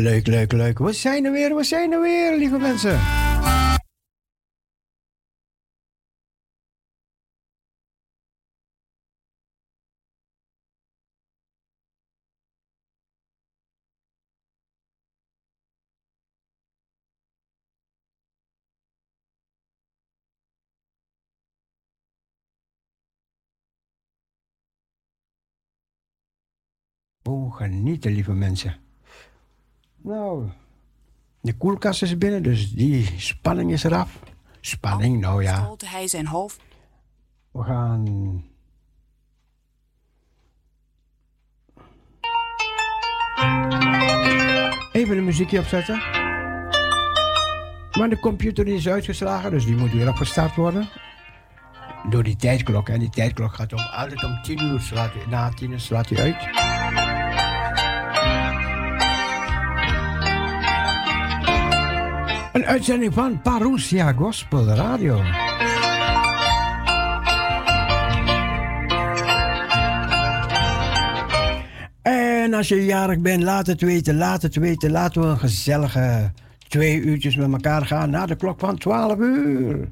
Leuk, leuk, leuk. We zijn er weer, we zijn er weer, lieve mensen. Oh, genieten, lieve mensen. Nou, de koelkast is binnen, dus die spanning is eraf. Spanning, nou ja. Stolte hij zijn hoofd. We gaan. Even een muziekje opzetten. Maar de computer is uitgeslagen, dus die moet weer opgestart worden. Door die tijdklok. En die tijdklok gaat om, altijd om 10 uur. Slaat, na 10 uur slaat hij uit. Een uitzending van Parousia Gospel Radio. En als je jarig bent, laat het weten, laat het weten. Laten we een gezellige twee uurtjes met elkaar gaan na de klok van 12 uur.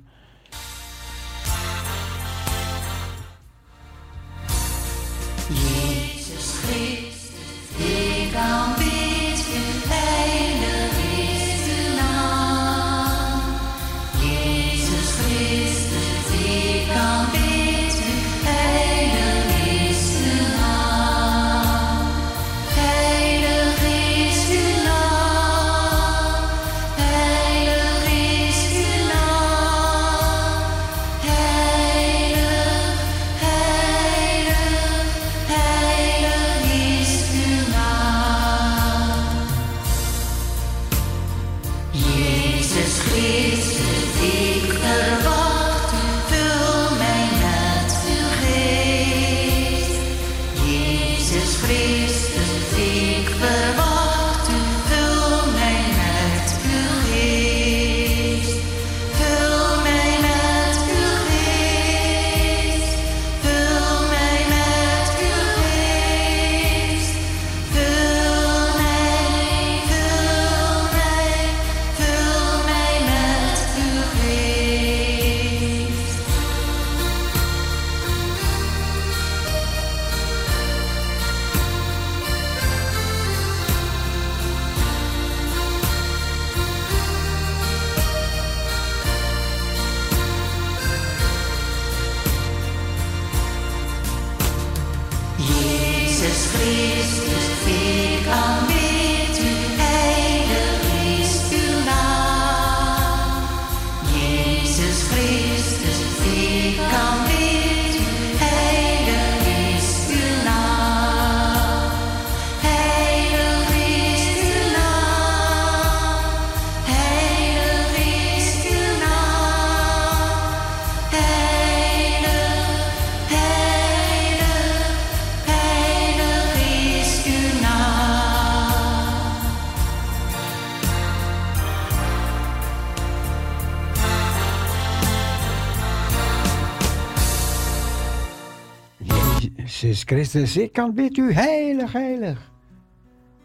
Christus, ik kan bid u heilig, heilig.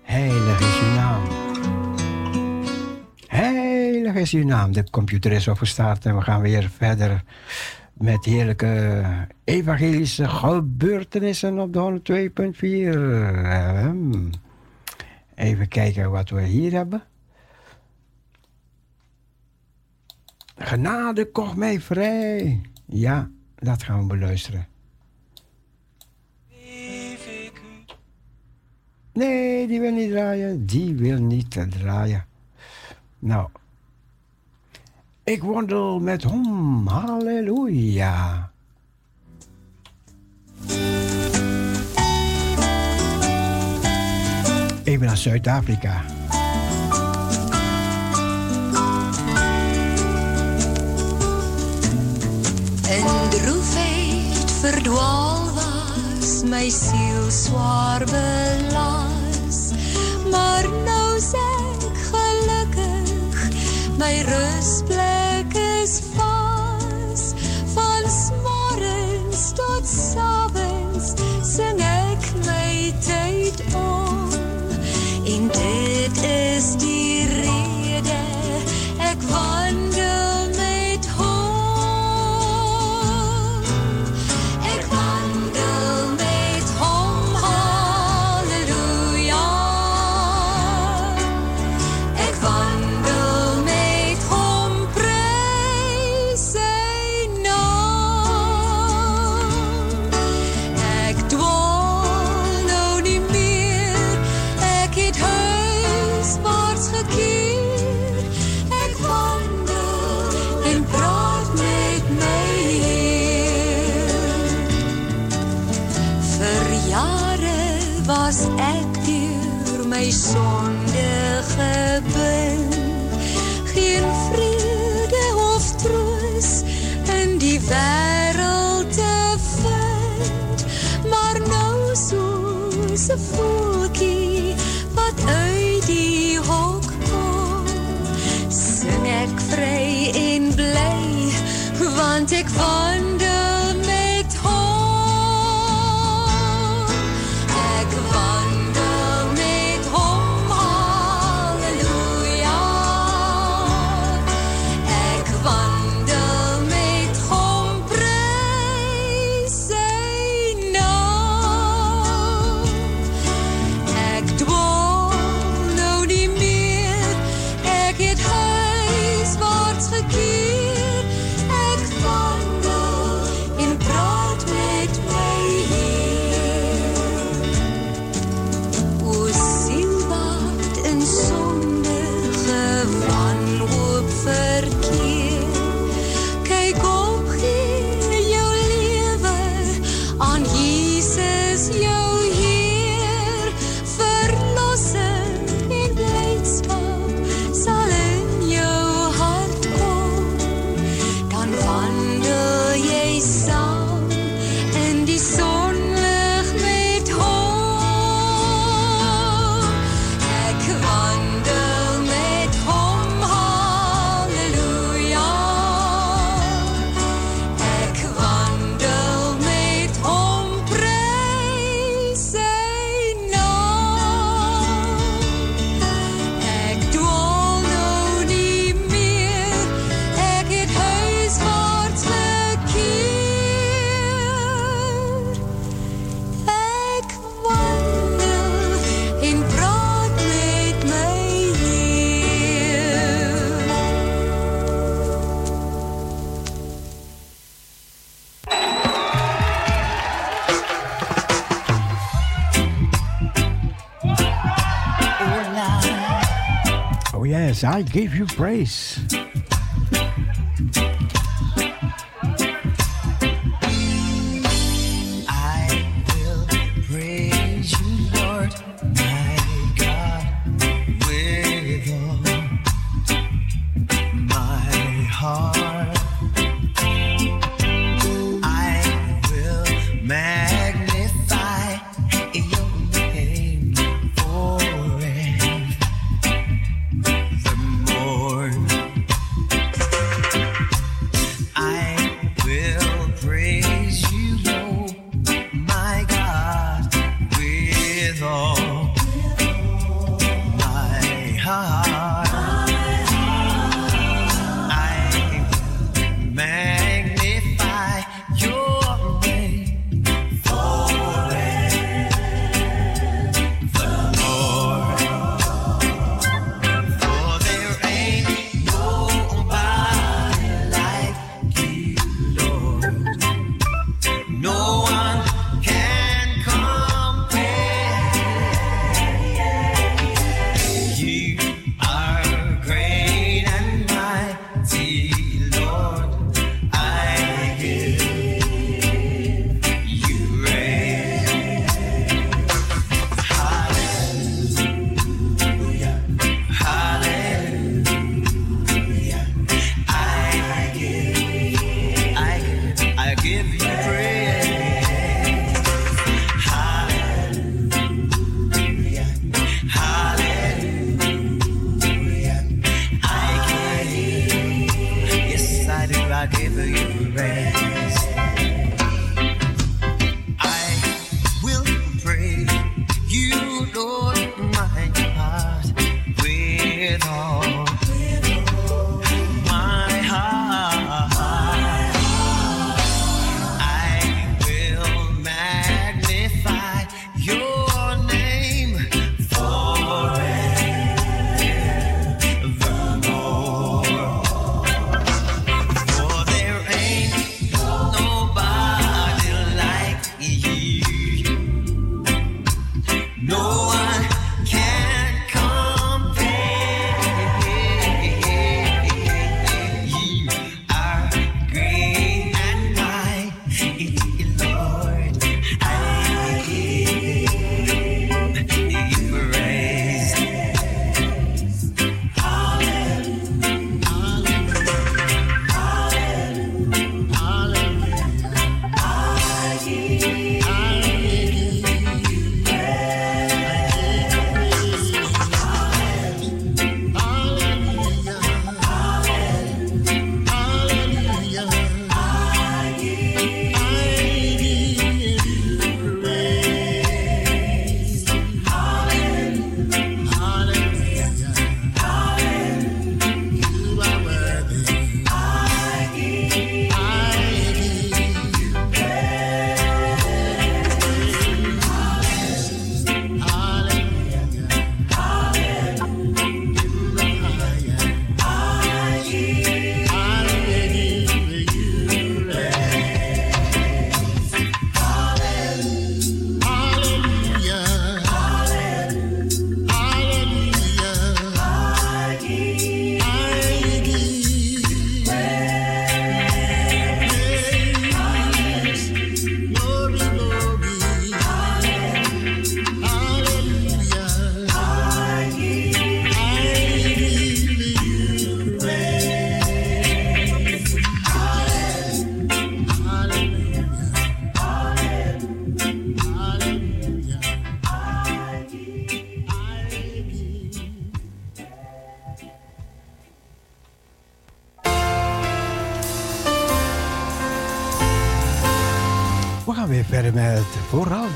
Heilig is uw naam. Heilig is uw naam. De computer is opgestart en we gaan weer verder met heerlijke evangelische gebeurtenissen op de 102.4. Ehm, Even kijken wat we hier hebben. Genade kocht mij vrij. Ja, dat gaan we beluisteren. Nee, die wil niet draaien. Die wil niet draaien. Nou. Ik wandel met hem. Halleluja. Even naar Zuid-Afrika. En droefheid verdwaal was, my siel zwaar belas. Maar nou is ek gelukkig, my rustplek is vas. Van smorgens tot s'avonds jij zondige. Geen vrede of troost en die wereld te vind. Maar nou zo'n ze wat uit die hok komt. Zing ik vrij en blij, want ik was I gave you praise.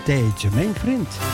Altijd, mijn vriend.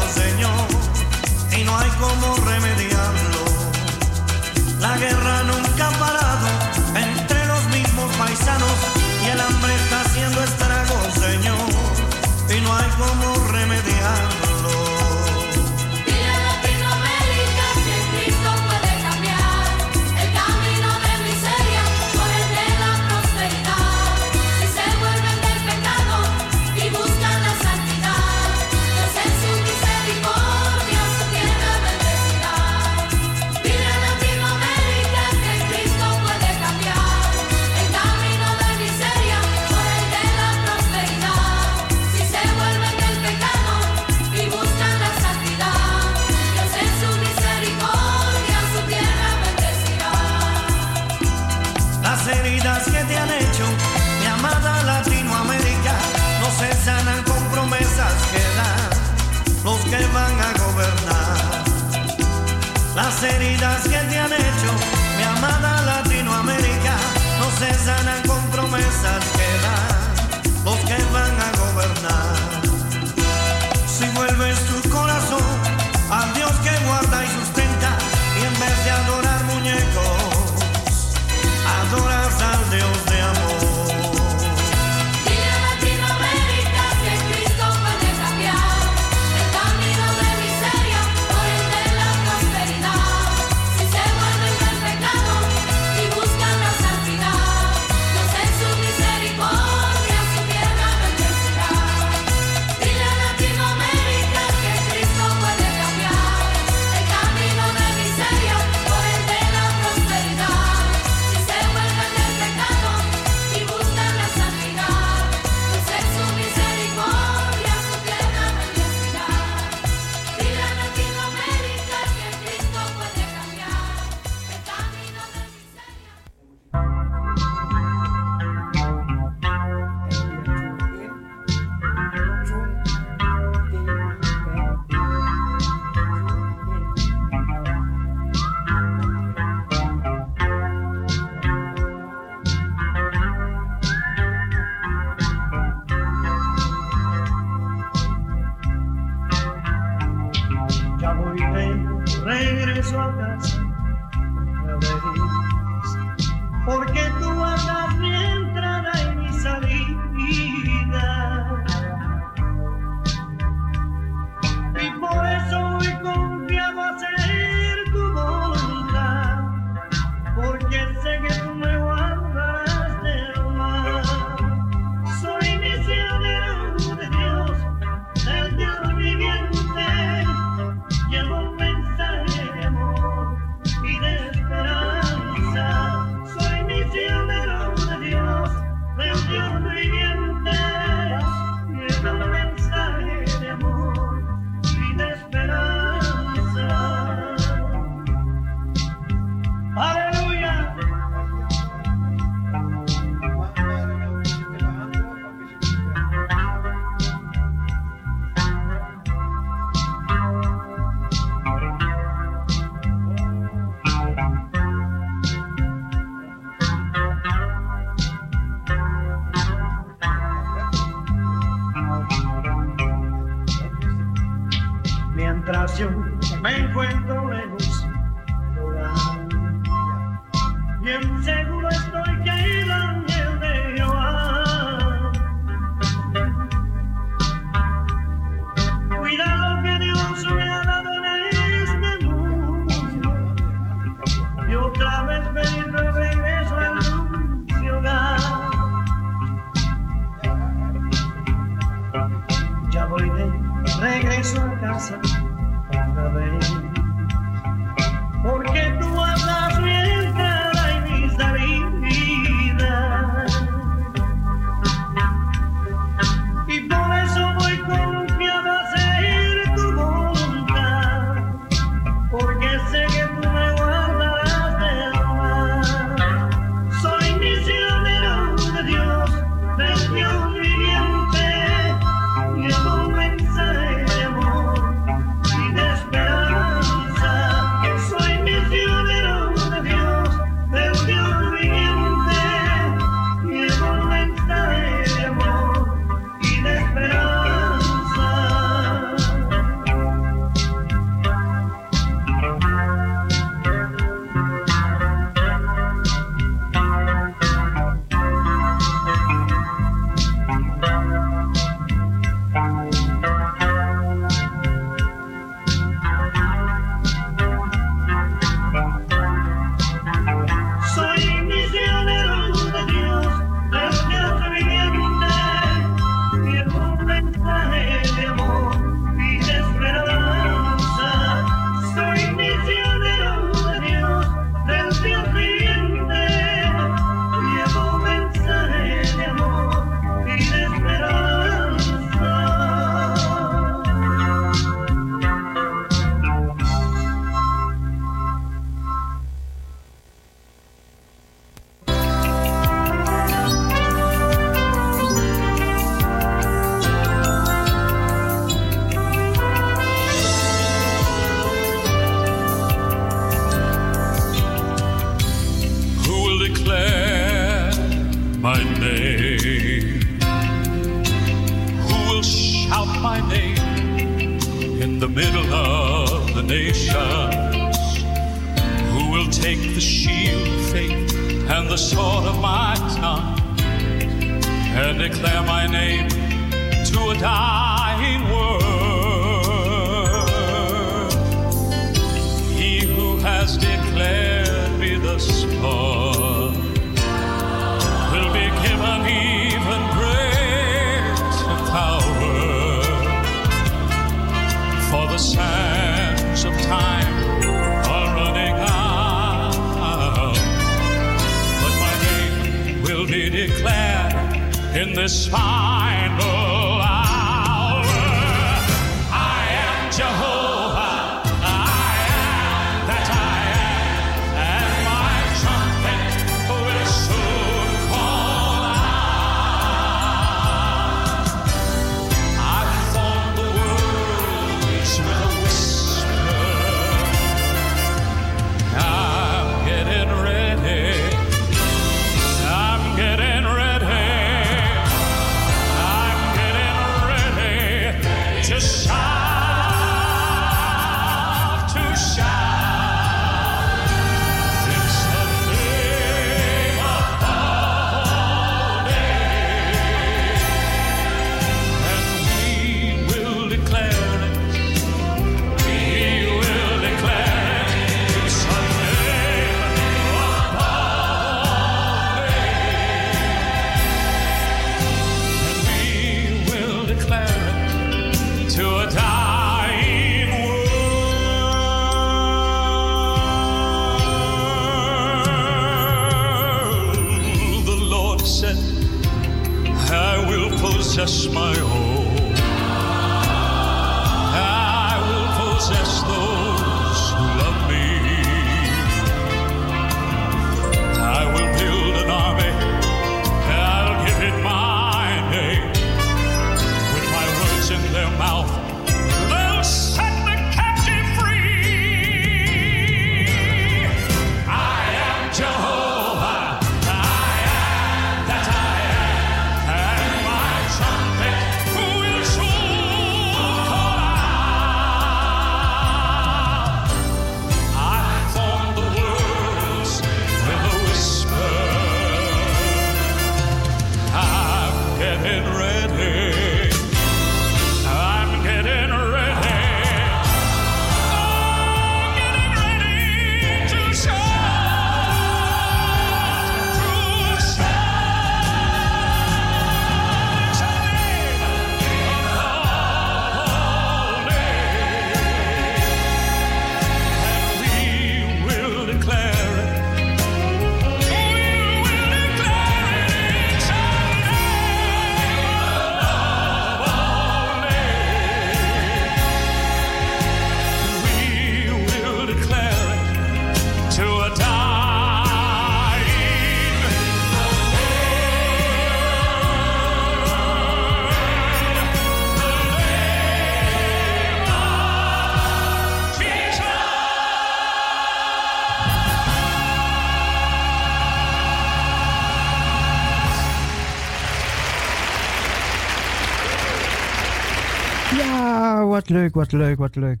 Wat leuk, wat leuk, wat leuk.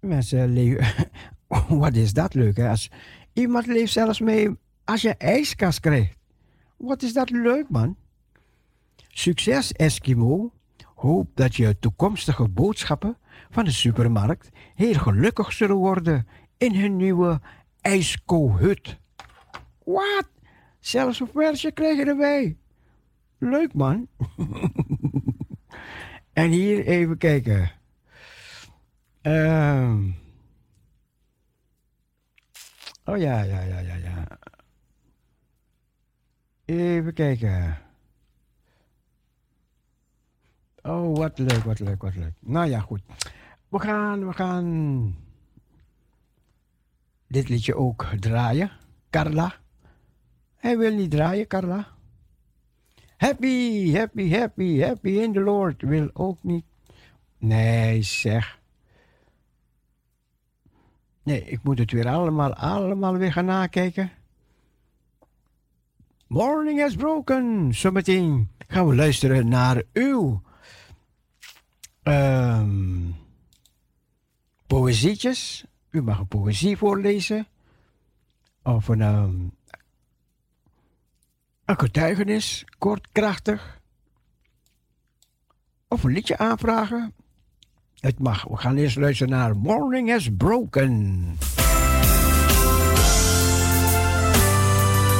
Mensen leven. wat is dat leuk, hè? Als iemand leeft zelfs mee als je ijskast krijgt. Wat is dat leuk, man? Succes, Eskimo. Hoop dat je toekomstige boodschappen van de supermarkt heel gelukkig zullen worden in hun nieuwe ijsko-hut. Wat? Zelfs een versje krijgen erbij. Leuk, man. En hier even kijken. Ehm. oh ja, ja, ja, ja, ja. Even kijken. Oh, wat leuk, wat leuk, wat leuk. Nou ja, goed. We gaan, we gaan dit liedje ook draaien. Carla. Hij wil niet draaien, Carla. Happy, happy, happy, happy in the Lord wil ook niet. Nee, zeg. Nee, ik moet het weer allemaal, allemaal weer gaan nakijken. Morning has broken. Zometeen gaan we luisteren naar uw um, poëzietjes. U mag een poëzie voorlezen. Of een, um, een getuigenis, kort, krachtig. Of een liedje aanvragen. Het mag. We gaan eerst luisteren naar Morning Has Broken.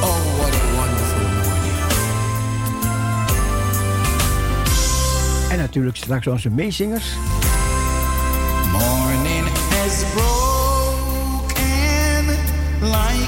Oh, en natuurlijk straks onze meezingers. Morning has broken light.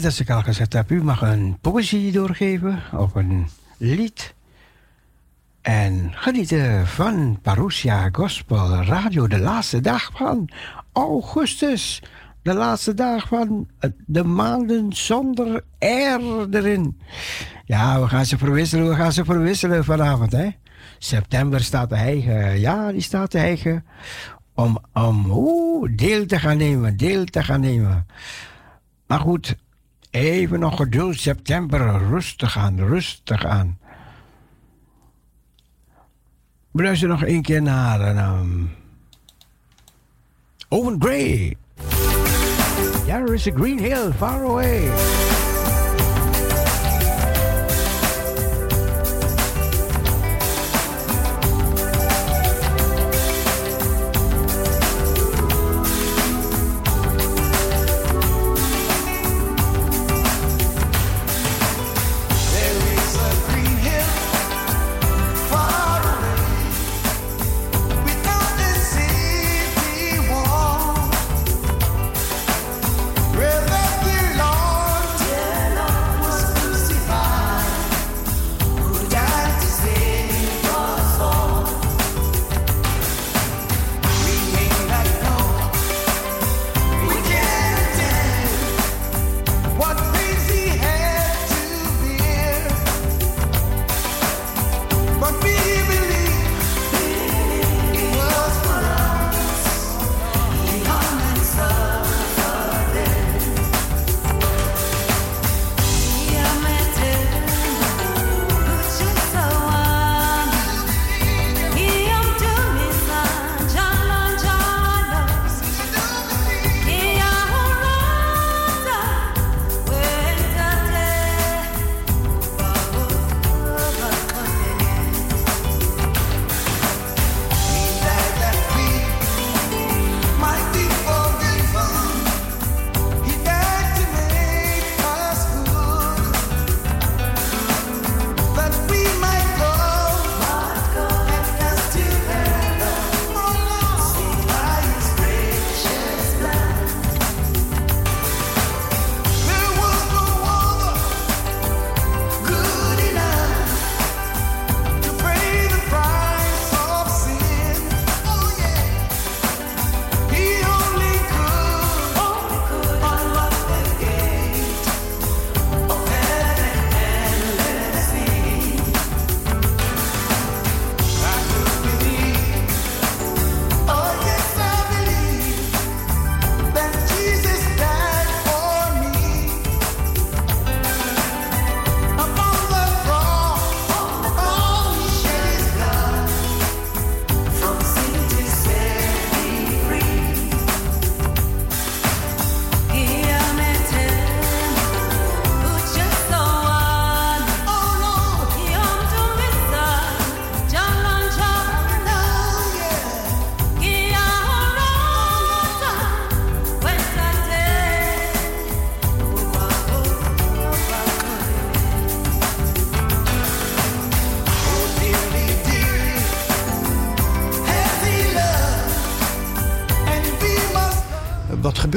dat als ik al gezegd heb, u mag een poëzie doorgeven of een lied. En genieten van Parousia Gospel Radio, de laatste dag van augustus. De laatste dag van de maanden zonder R erin. Ja, we gaan ze verwisselen, we gaan ze verwisselen vanavond. Hè? September staat de eigen. Ja, die staat te eigen. Om, om deel te gaan nemen, deel te gaan nemen. Maar goed, even nog geduld. September, rustig aan, rustig aan. We luisteren nog één keer naar ehm Owen Gray. There is a green hill far away.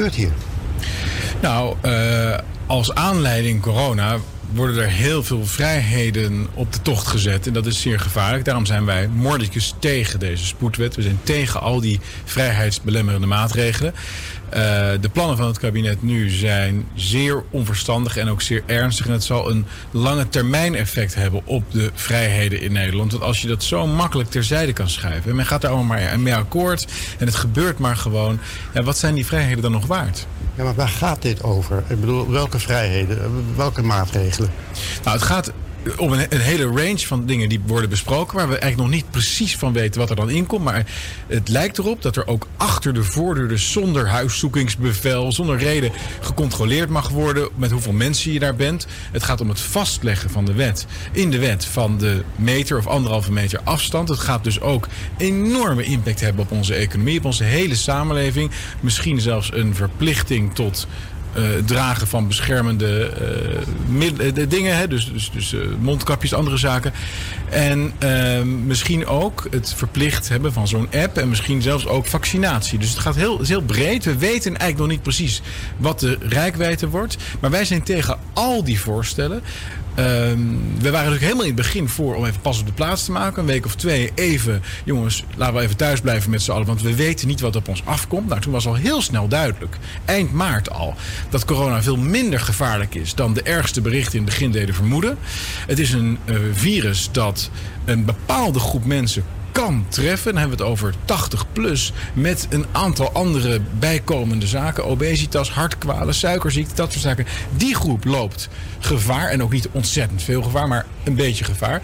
Gebeurt hier? Nou, eh, als aanleiding corona worden er heel veel vrijheden op de tocht gezet. En dat is zeer gevaarlijk. Daarom zijn wij mordicus tegen deze spoedwet. We zijn tegen al die vrijheidsbelemmerende maatregelen. Eh, de plannen van het kabinet nu zijn zeer onverstandig en ook zeer ernstig. En het zal een lange termijn effect hebben op de vrijheden in Nederland. Want als je dat zo makkelijk terzijde kan schuiven. En men gaat daar allemaal maar mee akkoord. En het gebeurt maar gewoon. Ja, wat zijn die vrijheden dan nog waard? Ja, maar waar gaat dit over? Ik bedoel, welke vrijheden, welke maatregelen? Nou, het gaat om een, hele range van dingen die worden besproken... waar we eigenlijk nog niet precies van weten wat er dan in komt. Maar het lijkt erop dat er ook achter de voordeur... dus zonder huiszoekingsbevel, zonder reden gecontroleerd mag worden... met hoeveel mensen je daar bent. Het gaat om het vastleggen van de wet. In de wet van de meter of anderhalve meter afstand. Het gaat dus ook enorme impact hebben op onze economie... op onze hele samenleving. Misschien zelfs een verplichting tot eh, dragen van beschermende de dingen. Hè? Dus, dus, dus mondkapjes, andere zaken. En ehm, misschien ook het verplicht hebben van zo'n app. En misschien zelfs ook vaccinatie. Dus het gaat heel, heel breed. We weten eigenlijk nog niet precies wat de rijkwijde wordt. Maar wij zijn tegen al die voorstellen. Ehm, we waren natuurlijk helemaal in het begin voor om even pas op de plaats te maken. Een week of twee even, jongens, laten we even thuis blijven met z'n allen. Want we weten niet wat op ons afkomt. Nou, toen was al heel snel duidelijk, eind maart al, dat corona veel minder gevaarlijk is dan de ergste berichten in het begin deden vermoeden. Het is een eh, virus dat een bepaalde groep mensen kan treffen. Dan hebben we het over 80 plus. Met een aantal andere bijkomende zaken. Obesitas, hartkwalen, suikerziekte, dat soort zaken. Die groep loopt gevaar. En ook niet ontzettend veel gevaar, maar een beetje gevaar.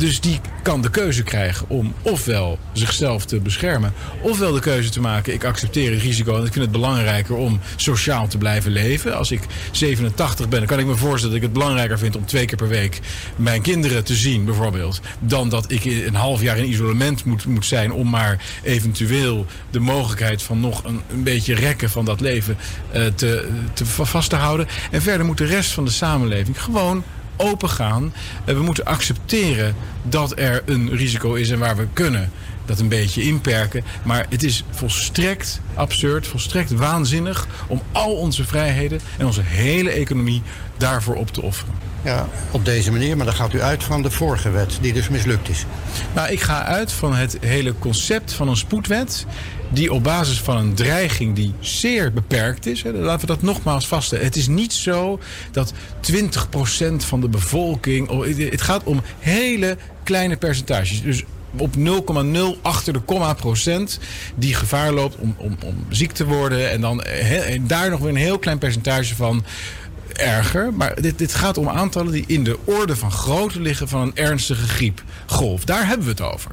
Dus die kan de keuze krijgen om ofwel zichzelf te beschermen. Ofwel de keuze te maken. Ik accepteer het risico. En ik vind het belangrijker om sociaal te blijven leven. Als ik 87 ben, dan kan ik me voorstellen dat ik het belangrijker vind om twee keer per week mijn kinderen te zien, bijvoorbeeld. Dan dat ik een half jaar in isolement moet, moet zijn om maar eventueel de mogelijkheid van nog een, een beetje rekken van dat leven eh, te, te va- vast te houden. En verder moet de rest van de samenleving gewoon open gaan. Eh, we moeten accepteren dat er een risico is en waar we kunnen dat een beetje inperken. Maar het is volstrekt absurd, volstrekt waanzinnig om al onze vrijheden en onze hele economie daarvoor op te offeren. Ja, op deze manier, maar dan gaat u uit van de vorige wet, die dus mislukt is. Nou, ik ga uit van het hele concept van een spoedwet. Die op basis van een dreiging die zeer beperkt is. Hè, laten we dat nogmaals vaststellen. Het is niet zo dat 20% van de bevolking. oh, het- gaat om hele kleine percentages. Dus op 0,0 achter de komma procent die gevaar loopt om, om, om ziek te worden. En dan eh, daar nog weer een heel klein percentage van erger. Maar dit, dit gaat om aantallen die in de orde van grootte liggen van een ernstige griepgolf. Daar hebben we het over.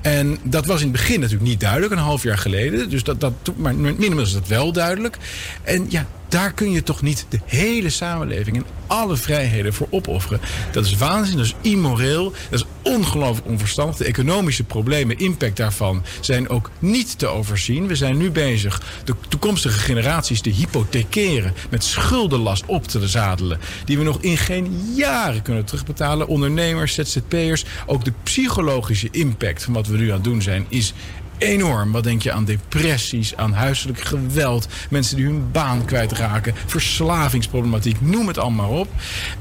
En dat was in het begin natuurlijk niet duidelijk, een half jaar geleden. Dus dat, dat, maar inmiddels is dat wel duidelijk. En ja, daar kun je toch niet de hele samenleving en alle vrijheden voor opofferen. Dat is waanzin, dat is immoreel, dat is ongelooflijk onverstandig. De economische problemen, impact daarvan, zijn ook niet te overzien. We zijn nu bezig de toekomstige generaties te hypothekeren, met schuldenlast op te zadelen, die we nog in geen jaren kunnen terugbetalen. Ondernemers, ZZP'ers, ook de psychologische impact van wat we nu aan het doen zijn, is enorm. Wat denk je aan depressies, aan huiselijk geweld, mensen die hun baan kwijtraken, verslavingsproblematiek, noem het allemaal op.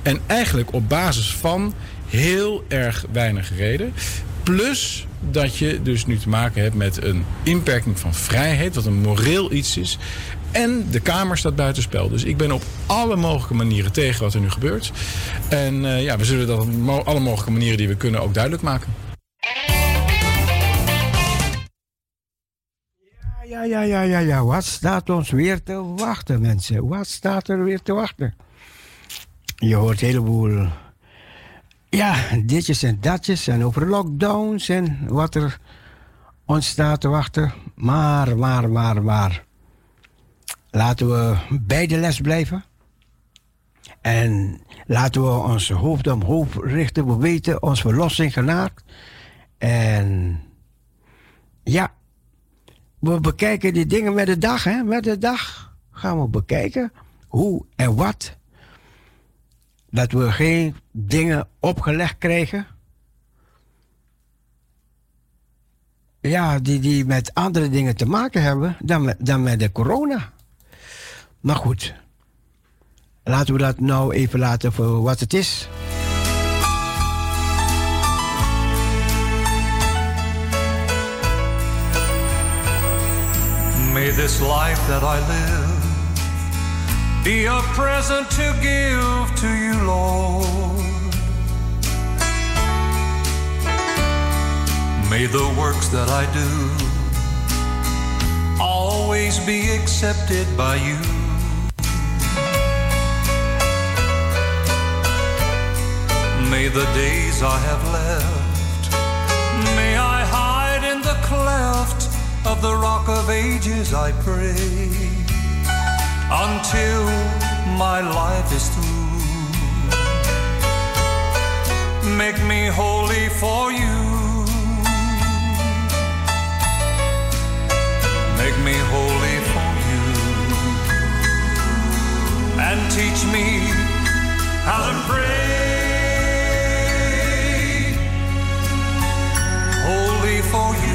En eigenlijk op basis van heel erg weinig reden. Plus dat je dus nu te maken hebt met een inperking van vrijheid, wat een moreel iets is. En de Kamer staat buitenspel. Dus ik ben op alle mogelijke manieren tegen wat er nu gebeurt. En eh, ja, we zullen dat op alle mogelijke manieren die we kunnen ook duidelijk maken. Ja, ja, ja, ja, ja. Wat staat ons weer te wachten, mensen? Wat staat er weer te wachten? Je hoort een heleboel. Ja, ditjes en datjes. En over lockdowns en wat er ons staat te wachten. Maar, maar, maar, maar. Laten we bij de les blijven. En laten we ons hoofd omhoog richten. We weten ons verlossing genaakt. En ja, we bekijken die dingen met de dag, hè? Met de dag gaan we bekijken hoe en wat. Dat we geen dingen opgelegd krijgen. Ja, die, die met andere dingen te maken hebben dan met, dan met de corona. Maar goed, laten we dat nou even laten voor wat het is. May this life that I live be a present to give to you, Lord. May the works that I do always be accepted by you. May the days I have left, of the rock of ages, I pray, until my life is through. Make me holy for you. Make me holy for you. And teach me how to pray. Holy for you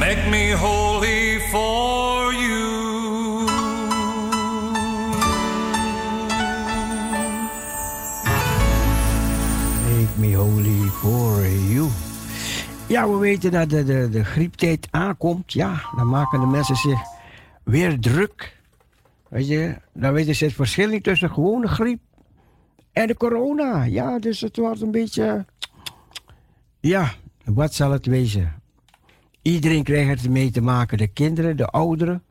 Make me holy for you. Make me holy for you. Ja, we weten dat de, de, de grieptijd aankomt. Ja, dan maken de mensen zich weer druk. Weet je, dan weten ze het verschil niet tussen gewone griep en de corona. Ja, dus het wordt een beetje. Ja, wat zal het wezen? Iedereen krijgt het mee te maken, de kinderen, de ouderen.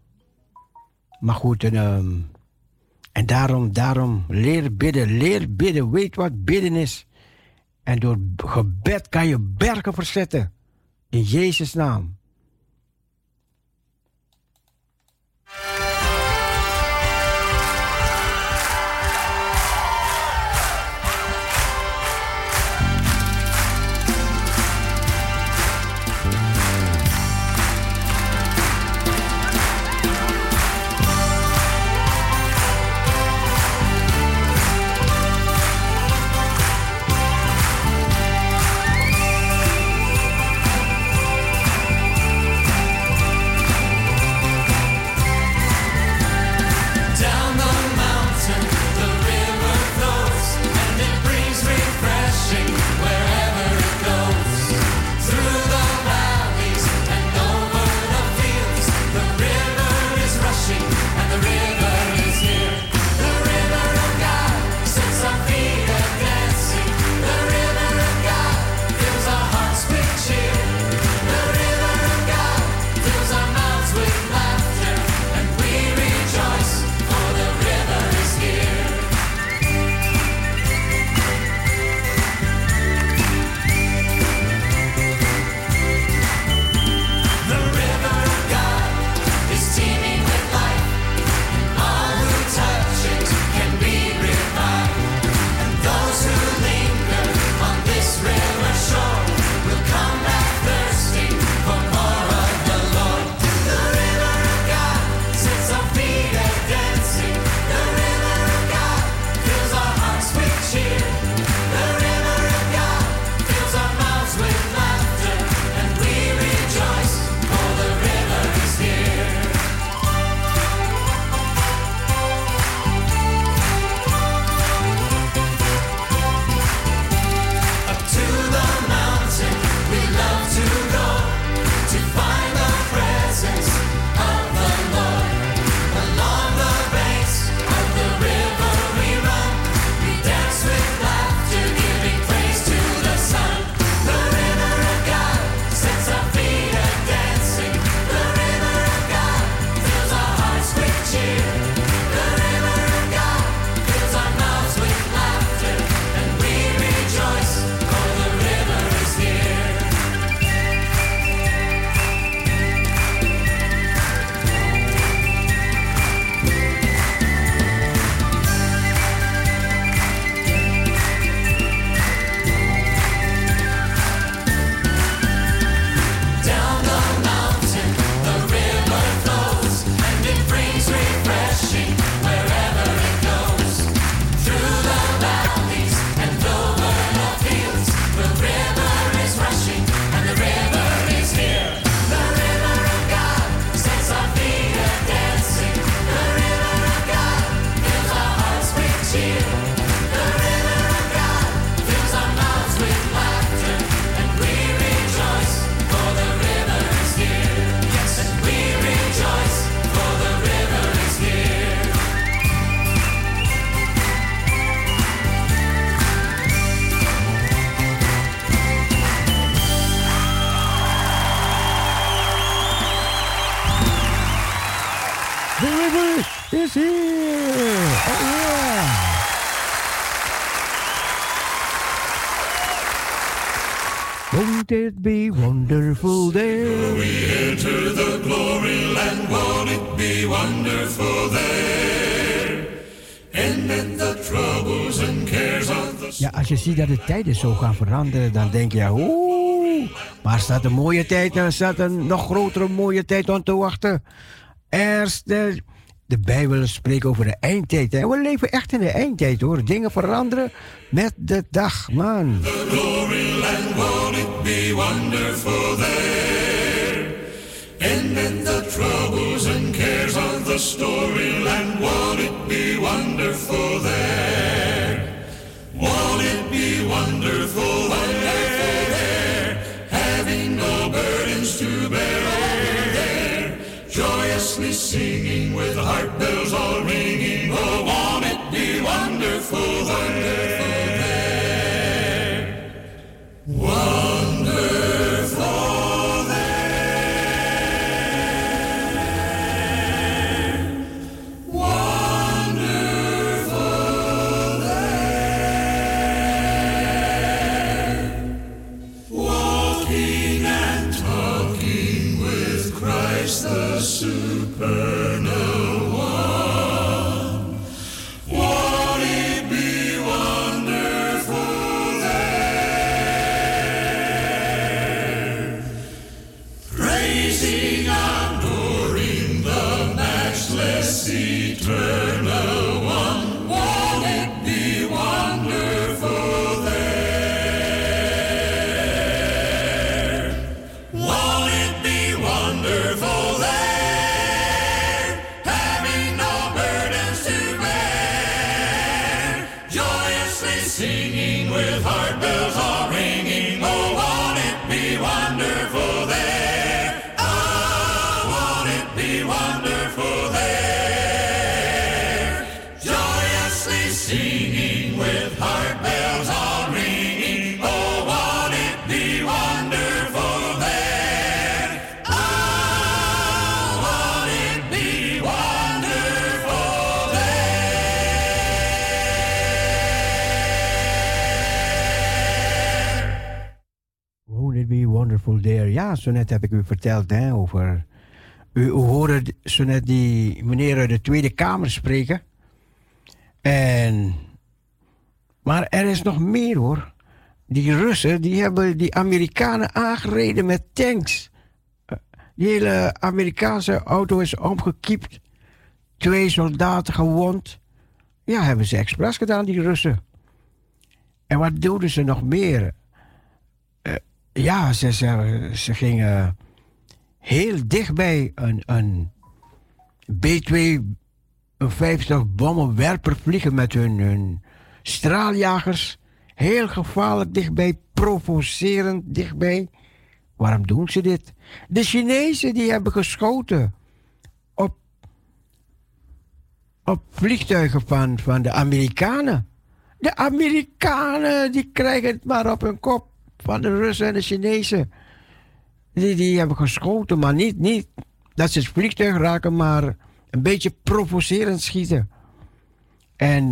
Maar goed, en, ehm, en daarom, daarom, leer bidden, leer bidden. Weet wat bidden is. En door gebed kan je bergen verzetten. In Jezus' naam. Dat de tijden zo gaan veranderen, dan denk je, oeh, maar staat een mooie tijd, er staat een nog grotere mooie tijd om te wachten. Eerst de, de Bijbel spreekt over de eindtijd. En we leven echt in de eindtijd hoor. Dingen veranderen met de dag, man. glory land, won't it be wonderful there? And then the troubles and cares of the storyland, won't it be wonderful there? Wonderful, wonderful there? Having no burdens to bear over there, joyously singing with heart bells all ringing. Oh, won't it be wonderful, wonderful there? Wonderful It be wonderful there? Ja, zo net heb ik u verteld hè, over... U, u hoorde zo net die meneer uit de Tweede Kamer spreken. En... Maar er is nog meer hoor. Die Russen, die hebben die Amerikanen aangereden met tanks. Eh, Die hele Amerikaanse auto is omgekiept. Twee soldaten gewond. Ja, hebben ze expres gedaan, die Russen. En wat doen ze nog meer? Ja, ze, ze, ze gingen heel dichtbij een, een B-52 bommenwerper vliegen met hun, hun straaljagers. Heel gevaarlijk dichtbij, provocerend dichtbij. Waarom doen ze dit? De Chinezen die hebben geschoten op, op vliegtuigen van, van de Amerikanen. De Amerikanen die krijgen het maar op hun kop van de Russen en de Chinezen. Die, die hebben geschoten, maar niet, niet dat ze het vliegtuig raken, maar een beetje provocerend schieten. En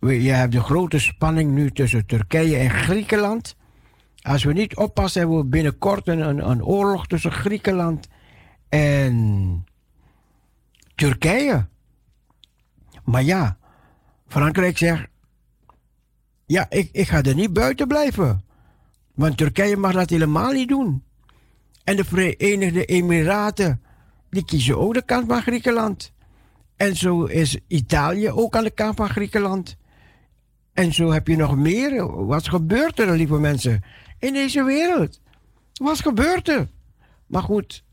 je hebt de grote spanning nu tussen Turkije en Griekenland. Als we niet oppassen, hebben we binnenkort een, een, een oorlog tussen Griekenland en Turkije. Maar ja, Frankrijk zegt: Ja, ik, ik ga er niet buiten blijven. Want Turkije mag dat helemaal niet doen. En de Verenigde Emiraten, die kiezen ook de kant van Griekenland. En zo is Italië ook aan de kant van Griekenland. En zo heb je nog meer. Wat gebeurt er, lieve mensen, in deze wereld? Wat gebeurt er? Maar goed,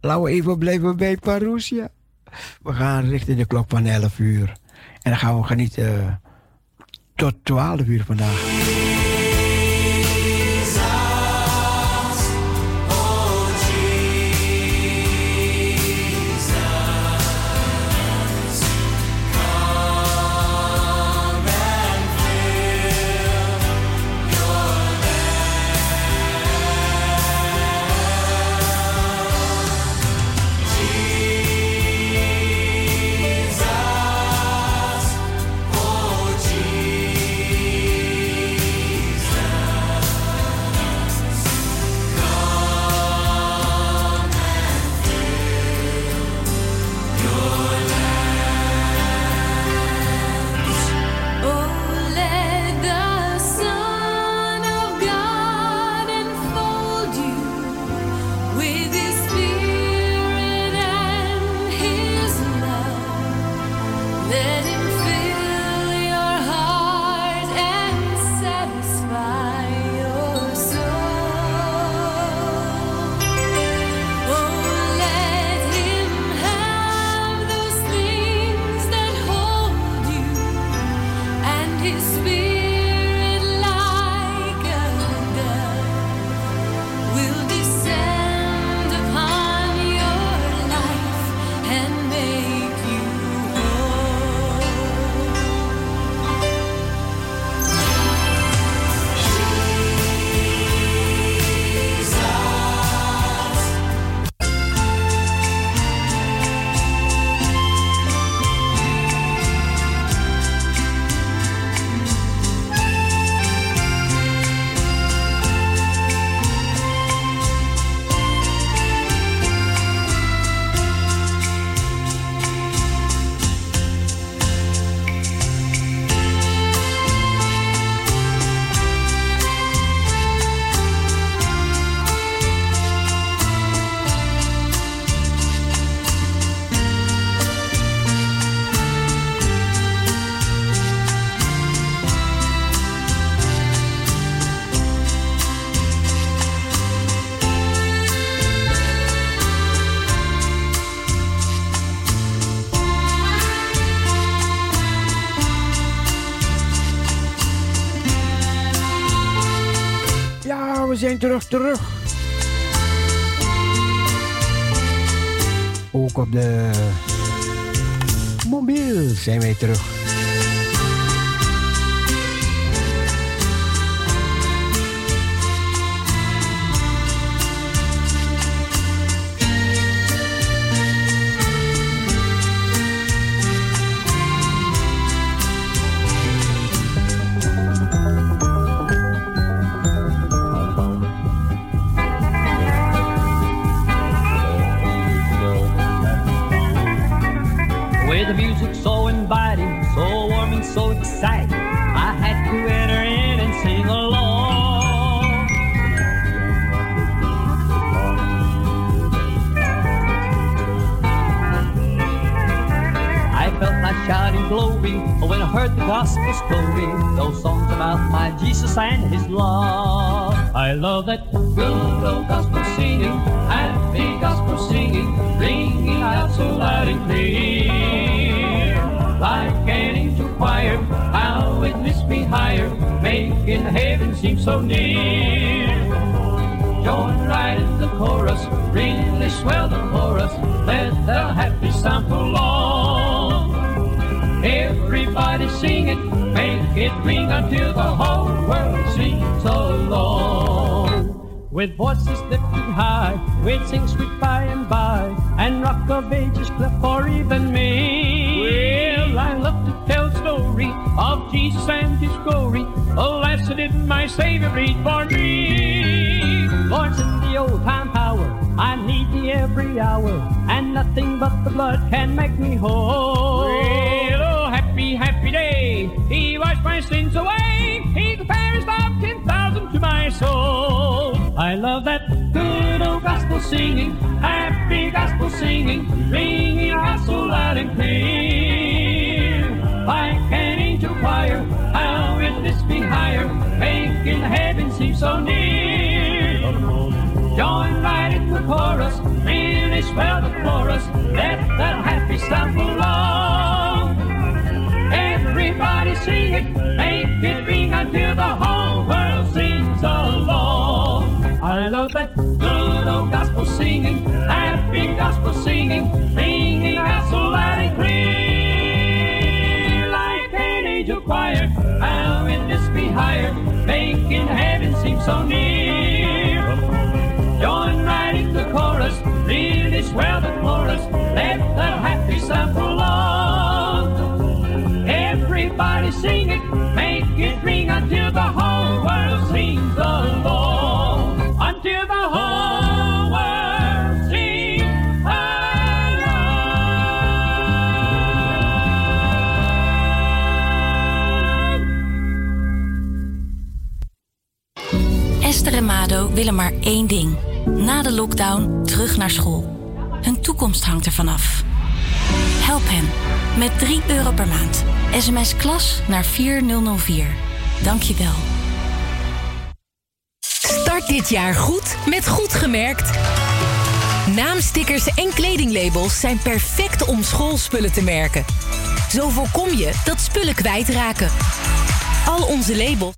laten we even blijven bij Parousia. We gaan richting de klok van 11 uur. En dan gaan we genieten eh, tot 12 uur vandaag. Terug, terug. Ook op de mobiel zijn wij terug. With voices lifted high, we'll sing sweet by and by, and rock of ages clap for even me. Well, I love to tell story of Jesus and His glory, that did my Savior bleed for me. Lord's in the old time power, I need thee every hour, and nothing but the blood can make me whole. Singing, happy gospel singing, ringing out so loud and clear. Like an angel choir, how it lifts me higher, making heaven seem so near. Join right in the chorus, really swell the chorus, let that happy sound singing, happy gospel singing, ringing out so loud and clear. Like an angel choir, how it lifts me higher, making heaven seem so near. Join right in the chorus, really swell the chorus, let the happy sound prolong. Everybody sing it, make it ring until the Esther en Mado willen maar één ding. Na de lockdown terug naar school. Hun toekomst hangt ervan af. Help hen Met 3 euro per maand. SMS klas naar 4004. Dank je wel. Start dit jaar goed met Goed Gemerkt. Naamstickers en kledinglabels zijn perfect om schoolspullen te merken. Zo voorkom je dat spullen kwijtraken. Al onze labels.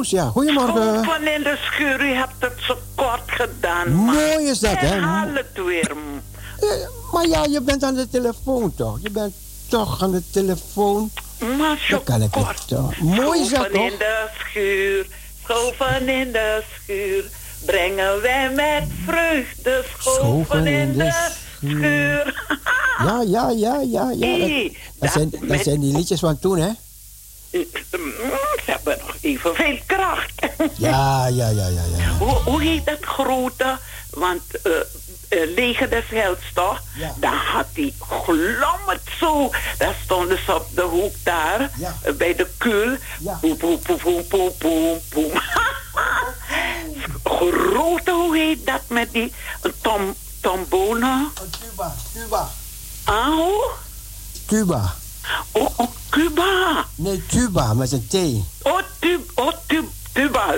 Parousia, goedemorgen. Kom van in de schuur, u hebt het zo kort gedaan. Mooi is dat, hè? Het weer. Eh, Maar ja, je bent aan de telefoon toch? Je bent toch aan de telefoon? Maar zo kan ik kort. het toch? Mooi is dat Schoven in toch? de schuur, schoven in de schuur. Brengen wij met vreugde schoven in de schuur. Ja, ja, ja, ja, ja. Dat, zijn, dat zijn die liedjes van toen, hè? Ze hebben nog evenveel kracht. Ja, ja, ja, ja, ja. Hoe, hoe heet dat grote? Want eh eh, Leger des Helds, toch? Dan had hij glommerd zo. Daar stonden ze op de hoek daar, eh, bij de kul. Poem, poem, poem, poem, poem, poem, poem. Grote, hoe heet dat met die tom, tombone? Cuba, Cuba. Ah, hoe? Cuba. Oh, oh, Cuba. Nee, Cuba met een T. Oh, tub, oh tub, tuba.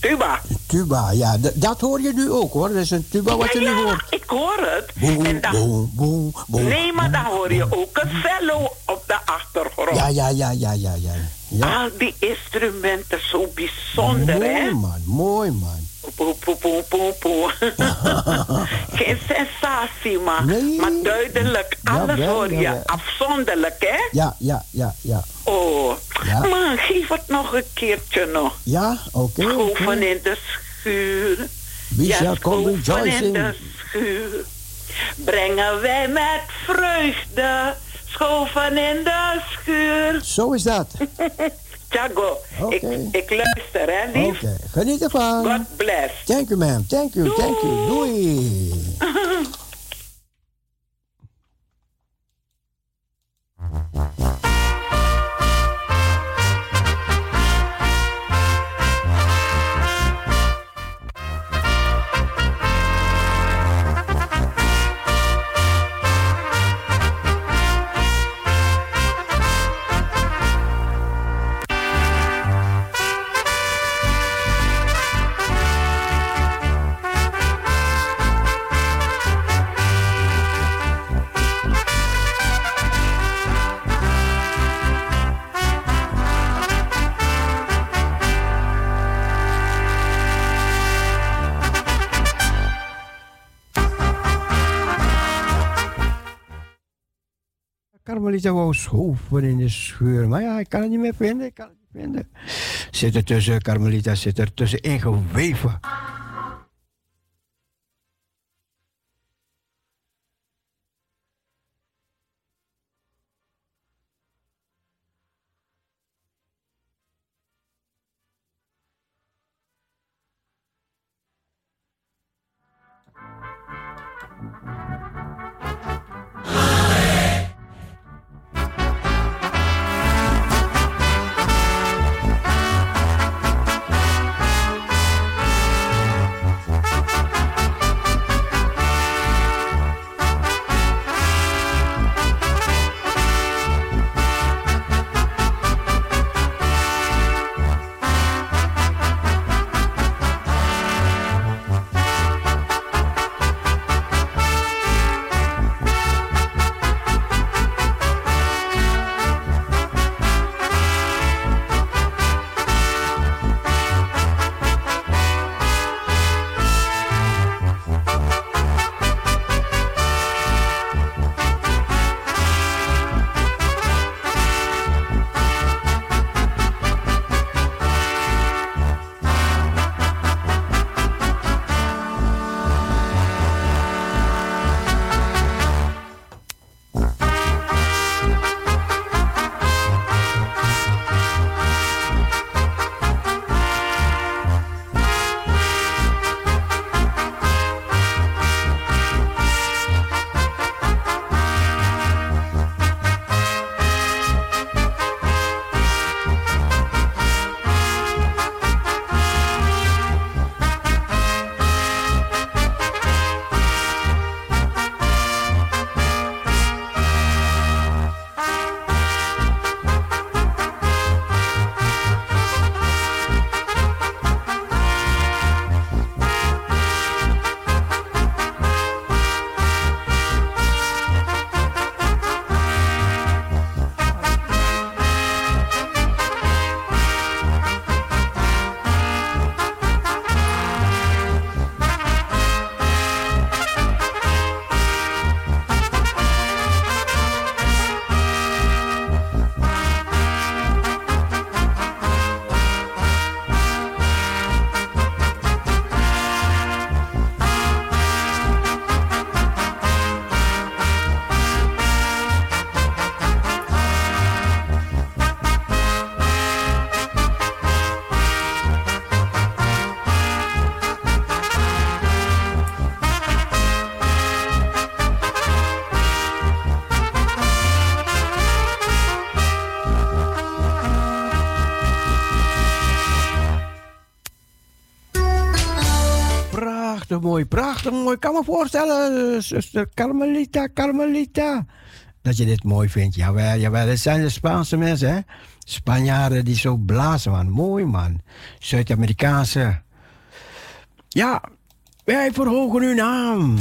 Tuba. Tuba, ja. d- dat hoor je nu ook, hoor. Dat is een tuba wat je nu hoort. Ik hoor het. Boem, En dan- boem, boem, boem. Nee, maar dan hoor je ook een cello op de achtergrond. Ja, ja, ja, ja, ja, ja. ja. Al die instrumenten zo bijzonder, mooi, hè? man. Mooi, man. Poe, poe, poe, poe, poe. Geen sensatie, maar, maar duidelijk. Alles hoor je afzonderlijk, hè? Ja, ja, ja, ja. Oh, Ja. maar geef het nog een keertje nog. Ja, oké. oké. Schoven in de schuur. Wie ja, zal komen schoven in de schuur. Brengen wij met vreugde. Schoven in de schuur. Zo is dat. Tjago, ik, ik luister, hè, lief. Oké, geniet ervan. God bless. Thank you, ma'am. Thank you, thank you. Doei. Carmelita wou schoven in de schuur. Maar ja, ik kan het niet meer vinden. Ik kan het niet vinden. Zit er tussen, Carmelita zit er tussen ingeweven. Mooi, prachtig mooi. Ik kan me voorstellen, eh, zuster Carmelita, Carmelita, dat je dit mooi vindt. Jawel, jawel. Het zijn de Spaanse mensen, hè? Spanjaarden die zo blazen, man. Mooi, man. Zuid-Amerikaanse. Ja, wij verhogen uw naam.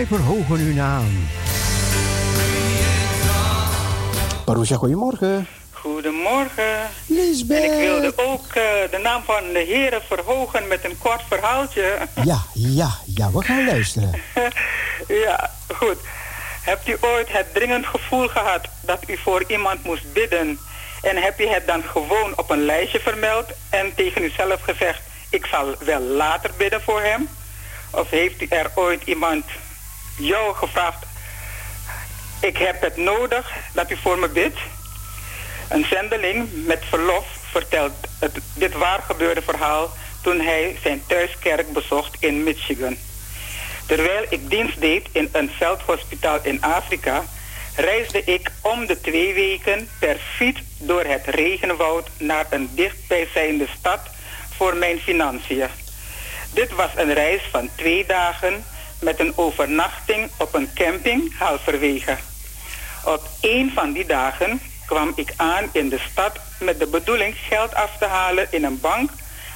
Wij verhogen uw naam. Parousia, goedemorgen. Goedemorgen. Lisbeth. En ik wilde ook eh, de naam van de heren verhogen met een kort verhaaltje. Ja, ja, ja, we gaan luisteren. ja, goed. Hebt u ooit het dringend gevoel gehad dat u voor iemand moest bidden? En heb je het dan gewoon op een lijstje vermeld en tegen uzelf gezegd: Ik zal wel later bidden voor hem? Of heeft u er ooit iemand jou gevraagd: Ik heb het nodig dat u voor me bidt? Een zendeling met verlof vertelt het, dit waar gebeurde verhaal toen hij zijn thuiskerk bezocht in Michigan. Terwijl ik dienst deed in een veldhospitaal in Afrika, reisde ik om de twee weken per fiets door het regenwoud naar een dichtbijzijnde stad voor mijn financiën. Dit was een reis van twee dagen met een overnachting op een camping halverwege. Op een van die dagen kwam ik aan in de stad met de bedoeling geld af te halen in een bank,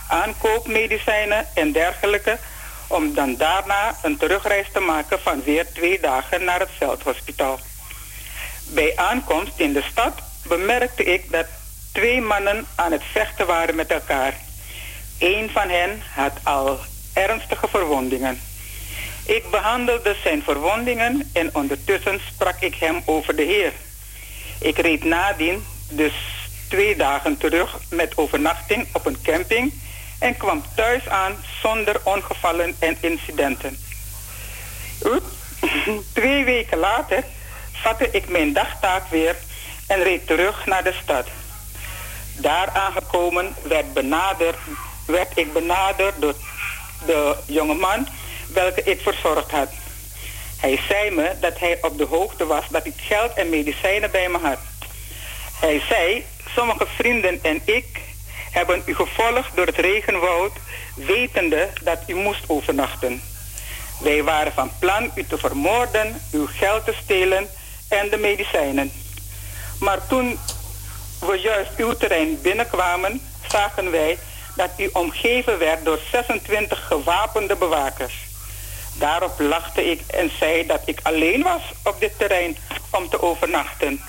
aankoopmedicijnen en dergelijke, om dan daarna een terugreis te maken van weer twee dagen naar het veldhospitaal. Bij aankomst in de stad bemerkte ik dat twee mannen aan het vechten waren met elkaar. Een van hen had al ernstige verwondingen. Ik behandelde zijn verwondingen en ondertussen sprak ik hem over de Heer. Ik reed nadien, dus twee dagen terug met overnachting op een camping en kwam thuis aan zonder ongevallen en incidenten. Twee weken later vatte ik mijn dagtaak weer en reed terug naar de stad. Daar aangekomen werd, benaderd, werd ik benaderd door de jongeman welke ik verzorgd had. Hij zei me dat hij op de hoogte was dat ik geld en medicijnen bij me had. Hij zei, sommige vrienden en ik hebben u gevolgd door het regenwoud, wetende dat u moest overnachten. Wij waren van plan u te vermoorden, uw geld te stelen en de medicijnen. Maar toen we juist uw terrein binnenkwamen, zagen wij dat u omgeven werd door 26 gewapende bewakers. Daarop lachte ik en zei dat ik alleen was op dit terrein om te overnachten.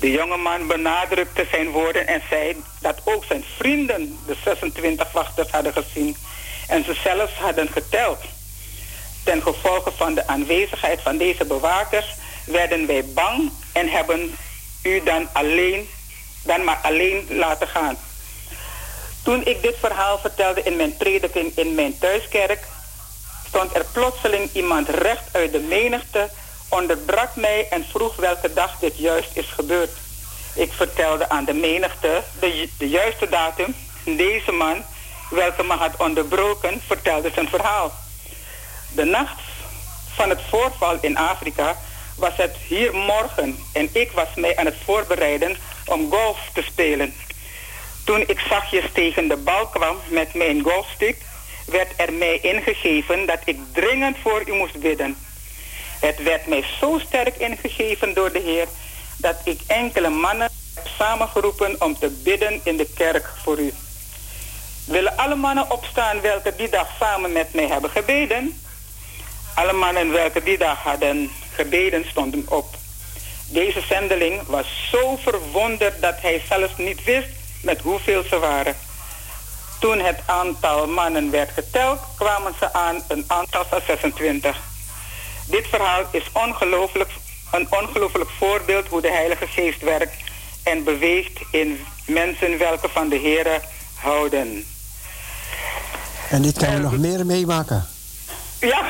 De jongeman benadrukte zijn woorden en zei dat ook zijn vrienden de 26 wachters hadden gezien en ze zelfs hadden geteld. Ten gevolge van de aanwezigheid van deze bewakers werden wij bang en hebben u dan alleen, dan maar alleen laten gaan. Toen ik dit verhaal vertelde in mijn prediking in mijn thuiskerk, stond er plotseling iemand recht uit de menigte, onderbrak mij en vroeg welke dag dit juist is gebeurd. Ik vertelde aan de menigte de, de juiste datum. Deze man, welke me had onderbroken, vertelde zijn verhaal. De nacht van het voorval in Afrika was het hier morgen en ik was mij aan het voorbereiden om golf te spelen. Toen ik zachtjes tegen de bal kwam met mijn golfstick, werd er mij ingegeven dat ik dringend voor u moest bidden. Het werd mij zo sterk ingegeven door de Heer dat ik enkele mannen heb samengeroepen om te bidden in de kerk voor u. Willen alle mannen opstaan welke die dag samen met mij hebben gebeden? Alle mannen welke die dag hadden gebeden stonden op. Deze zendeling was zo verwonderd dat hij zelfs niet wist met hoeveel ze waren. Toen het aantal mannen werd geteld, kwamen ze aan een aantal van 26. Dit verhaal is ongelooflijk, een ongelooflijk voorbeeld hoe de Heilige Geest werkt en beweegt in mensen welke van de Here houden. En dit kan je nog meer meemaken. Ja.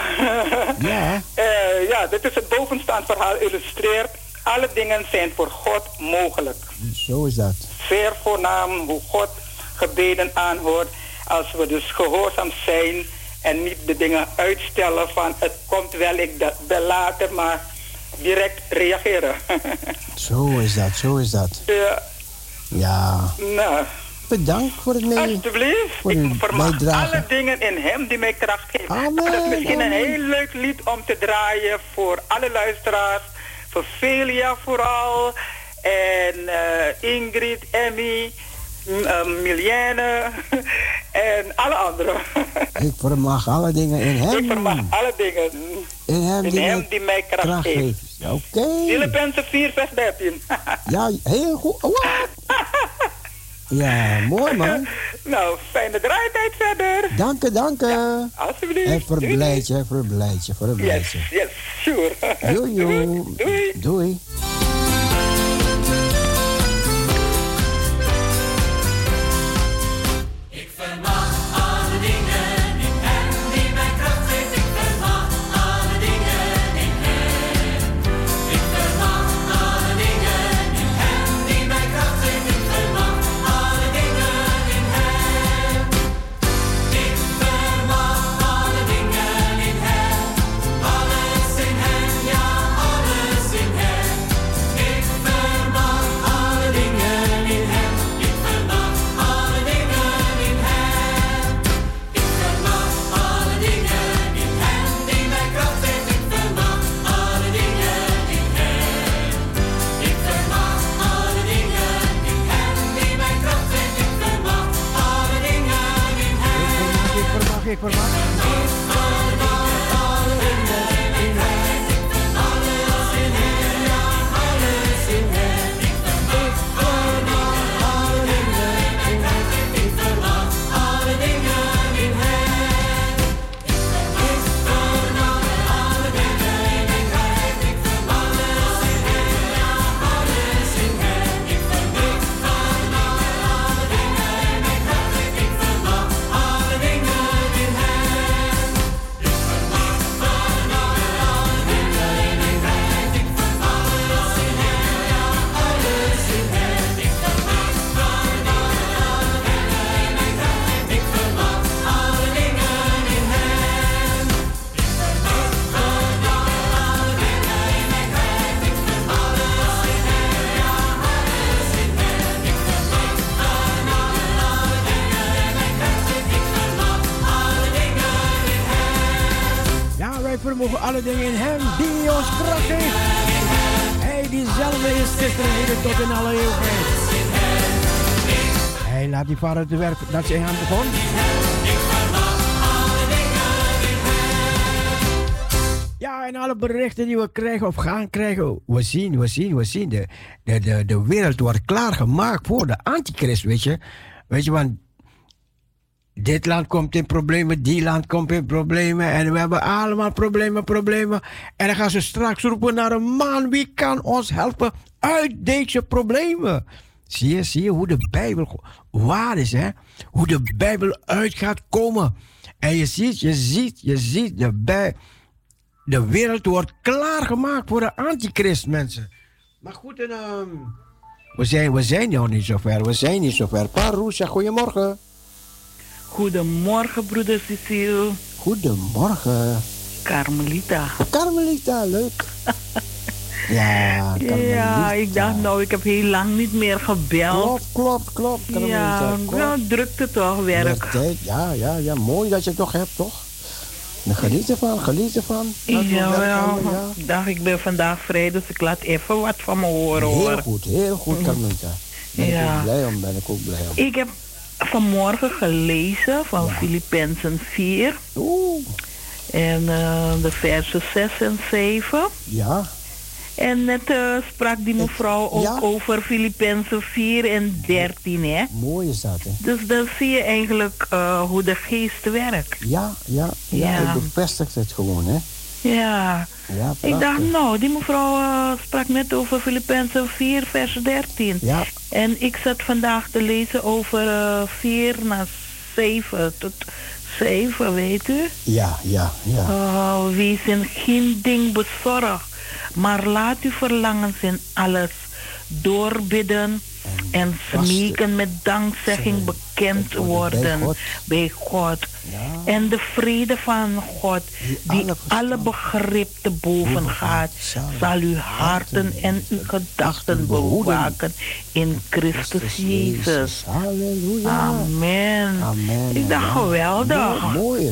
Ja. Eh, ja, dit is het bovenstaand verhaal illustreert. Alle dingen zijn voor God mogelijk. Zo is dat. Zeer voornaam hoe God gebeden aanhoort. Als we dus gehoorzaam zijn en niet de dingen uitstellen van het komt wel, ik dat bel later, maar direct reageren. Zo is dat, zo is dat. ja, Ja. nou, Bedankt voor het mee. alsjeblieft. Voor Ik vermag bijdrage. alle dingen in hem die mij kracht geeft. Amen, Dat is misschien een heel leuk lied om te draaien voor alle luisteraars. Voor Celia vooral. En eh, Ingrid, Emmy. M- eh, Milienne en alle anderen. Ik vermag alle dingen in hem. Ik vermag alle dingen In hem in die, hem mij die mij kracht, kracht geeft. geeft. Oké. Filippenzen 4 vers 13. Ja, heel goed. Wat? Ja, mooi man. nou, fijne draaitijd verder. Dank je, dank je. Alsjeblieft. En verblijd je, verblijd je, verblijd je. Yes, sure. Doei. Doei. Doei. Ik vermag, Die vader te werk dat zij aan begon. Ja, en alle berichten die we krijgen of gaan krijgen, we zien, we zien, we zien. De, de, de, de wereld wordt klaargemaakt voor de antichrist, weet je. Weet je, want dit land komt in problemen, die land komt in problemen. En we hebben allemaal problemen, problemen. En dan gaan ze straks roepen naar een man. Wie kan ons helpen uit deze problemen? Zie je, zie je hoe de Bijbel waar is, hè? Hoe de Bijbel uit gaat komen. En je ziet, je ziet, je ziet, de, bij, de wereld wordt klaargemaakt voor de antichrist, mensen. Maar goed, en, ehm, we, zijn, we zijn nog niet zover. We zijn niet zover. Paroesja, goedemorgen. Goedemorgen, broeder Cecile. Goedemorgen. Carmelita. Carmelita, leuk. ja. Ja, ik dacht nou, ik heb heel lang niet meer gebeld. Klopt, klopt, klopt. Carmelita, Ja, klopt. wel drukte toch, werk. Ja, tijd, ja, ja, ja, mooi dat je het toch hebt, toch? Nou, Geniet ervan, geniet ervan. We Ja, ja. Ik dacht, ik ben vandaag vrij, dus ik laat even wat van me horen, Heel hoor. goed, heel goed, Carmelita. Ben ik Ja. ook blij om, ben ik ook blij om. Ik heb vanmorgen gelezen van Filippenzen 4. En eh, de versen 6 en 7. Ja. En net eh, sprak die mevrouw ook ja. over Filippenzen 4 en 13, hè? Mooi is dat, hè? Dus dan zie je eigenlijk eh, hoe de geest werkt. Ja, ja, ja, Ja. ik bevestig het gewoon, hè? Ja. Ja, Ik dacht, nou, die mevrouw eh, sprak net over Filippenzen 4, vers 13. Ja. En ik zat vandaag te lezen over eh 4 naar 7 tot 7, weet u? Ja, ja, ja. Oh, wees in geen ding bezorgd, maar laat uw verlangens in alles doorbidden en smeken met dankzegging bekend worden bij God. En de vrede van God, die alle begrip te boven gaat, zal uw harten en uw gedachten bewaken in Christus Jezus. Amen. Ik dacht geweldig.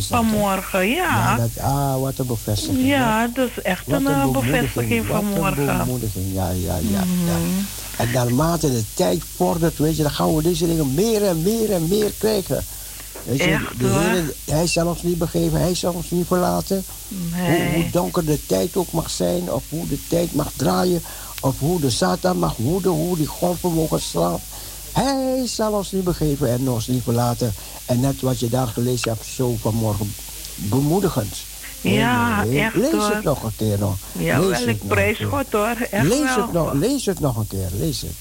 Vanmorgen, ja. Ah, wat een bevestiging. Ja, dat is echt een, eh, bevestiging wat van een morgen. bemoediging, ja, ja, ja. En naarmate de tijd vordert, weet je, dan gaan we deze dingen meer en meer en meer krijgen. Weet je, Echt, de. Heer, hij zal ons niet begeven, hij zal ons niet verlaten. Nee. Hoe, hoe donker de tijd ook mag zijn, of hoe de tijd mag draaien, of hoe de Satan mag woeden, hoe die golven mogen slaan. Hij zal ons niet begeven en ons niet verlaten. En net wat je daar gelezen hebt, zo vanmorgen bemoedigend. Ja, echt, Lees hoor. het nog een keer nog. Ja, Lees wel, ik prijs. God hoor. Echt lees, wel. het nog, lees het nog een keer, lees het.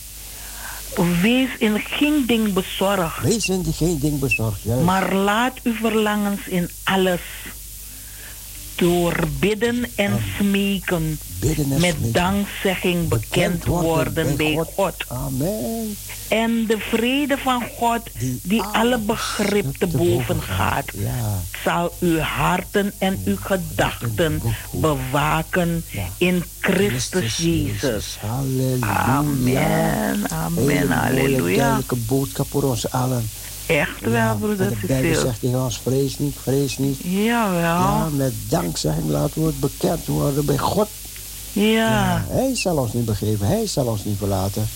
Wees in geen ding bezorgd. Wees in geen ding bezorgd, juist. Maar laat uw verlangens in alles door bidden en smeken Bidden en met smeken. dankzegging bekend worden bij God. Amen. En de vrede van God, die alle begrip te boven gaat, zal uw harten en uw gedachten bewaken in Christus Jezus. Halleluja. Amen, amen, halleluja. duidelijke boodschap voor ons allen. Echt wel, broeder En de Bijbel zegt tegen ons, vrees niet, vrees niet. Jawel. Ja, met dankzegging laten we het bekend worden bij God. Ja. Hij zal ons niet begeven, hij zal ons niet verlaten.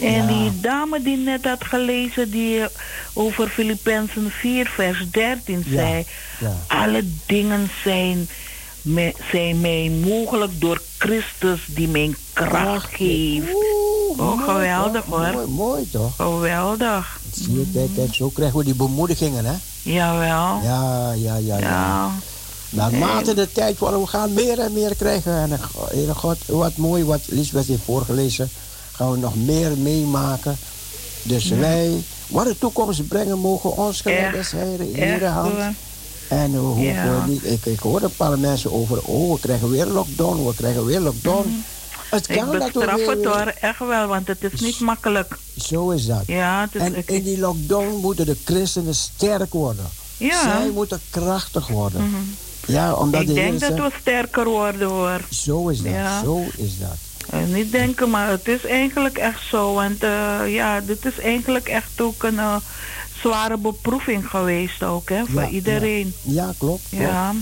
En Ja. die dame die net had gelezen, die over Filippenzen 4, vers 13 Ja, zei: ja. Alle dingen zijn, me- zijn mij mogelijk door Christus die mijn kracht geeft. Oh, mooi, geweldig toch? hoor. Mooi, mooi toch? Geweldig. Zie je, kijk, kijk, zo krijgen we die bemoedigingen, hè? Jawel. Ja, ja, ja, ja. Ja. Naarmate de tijd wordt, we gaan meer en meer krijgen. En eh, Heere God, wat mooi wat Lisbeth heeft voorgelezen. Gaan we nog meer meemaken. Dus Ja. wij, wat de toekomst brengen, mogen ons Echt, is, Heere, in Heere hand. hoor. En we hoeven Ja. niet, ik, ik hoor een paar mensen over, oh, we krijgen weer lockdown, we krijgen weer lockdown. Mhm. Ik kan bestraf weer- het hoor, echt wel, want het is niet makkelijk. Zo is dat. Ja, het is En in die lockdown moeten de christenen sterk worden. Ja. Zij moeten krachtig worden. Mhm. Ja, omdat Ik de denk dat zegt, we sterker worden hoor. Zo is dat, Ja. zo is dat. Eh, niet denken, maar het is eigenlijk echt zo. Want eh, ja, dit is eigenlijk echt ook een eh, zware beproeving geweest ook, hè, voor Ja, iedereen. Ja, klopt. klopt. Ja.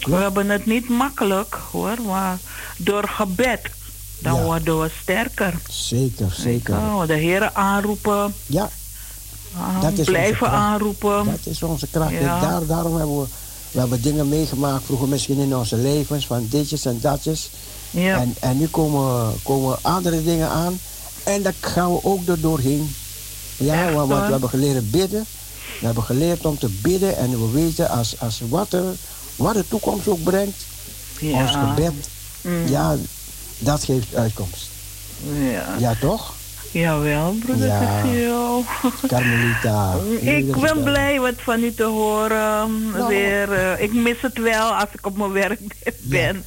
We hebben het niet makkelijk hoor, maar door gebed, dan Ja. worden we sterker. Zeker, zeker. Oh, de heren aanroepen. Ja. Ah, Dat is blijven aanroepen. Dat is onze kracht. Ja. Daar, daarom hebben we, we hebben dingen meegemaakt vroeger misschien in onze levens, van ditjes en datjes. Ja. En, en nu komen, komen andere dingen aan. En daar gaan we ook er doorheen. Ja, want, we hebben geleerd bidden. We hebben geleerd om te bidden. En we weten als, als wat, er, wat de toekomst ook brengt. Ja. Ons gebed, Mm. ja, dat geeft uitkomst. Ja. Ja, toch? Jawel, broeder Ja. Carmelita. Ik ben blij wat van u te horen. Nou. Weer, eh, ik mis het wel als ik op mijn werk ben.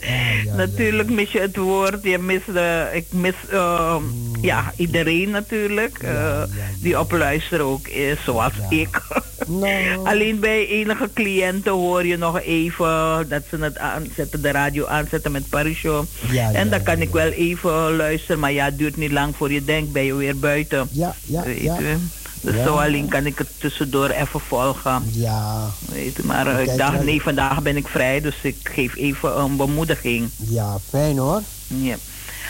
natuurlijk mis je het woord. Je mist, de, ik mis eh, ja, iedereen natuurlijk. eh, die op luisteren ook is, zoals ik. Alleen bij enige cliënten hoor je nog even dat ze het aanzetten, de radio aanzetten met Parisho. Ja, en ja, dan kan ik wel even luisteren, maar ja, het duurt niet lang voor je denkt, ben je weer buiten. Ja, ja, Weet ja. Dus zo alleen kan ik het tussendoor even volgen. Ja. Weet maar eh, ik dacht, nee, vandaag ben ik vrij, dus ik geef even een bemoediging. Ja, fijn hoor. Ja.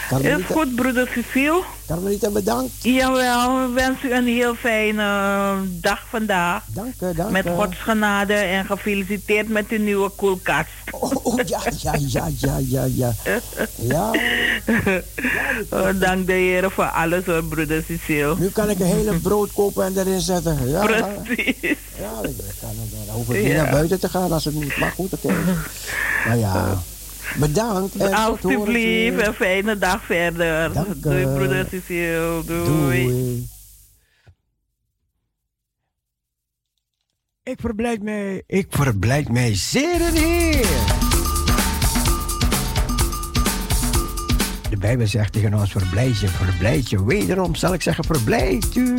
Carmelita- Is goed, broeder Cecile. Carmelita, bedankt. Jawel, we wensen u een heel fijne eh, dag vandaag. Dank u, dank Met u. Gods genade en gefeliciteerd met uw nieuwe koelkast. Oh, ja, ja, ja, ja, ja, ja. Ja. Oh, dank de Heer voor alles hoor, broeder Cecile. Nu kan ik een hele brood kopen en erin zetten. Ja, Precies. Ja, ik kan, dan hoef ik niet naar buiten te gaan als het niet mag. Goed, oké. Maar ja, bedankt. En Alsjeblieft, een fijne dag verder. Dank Doei, broeder Cecile. Doei. Doei. Ik verblijd mij, ik verblijd mij zeer in de Heer. De Bijbel zegt tegen ons, verblijd je, verblijd je. Wederom zal ik zeggen, verblijd u.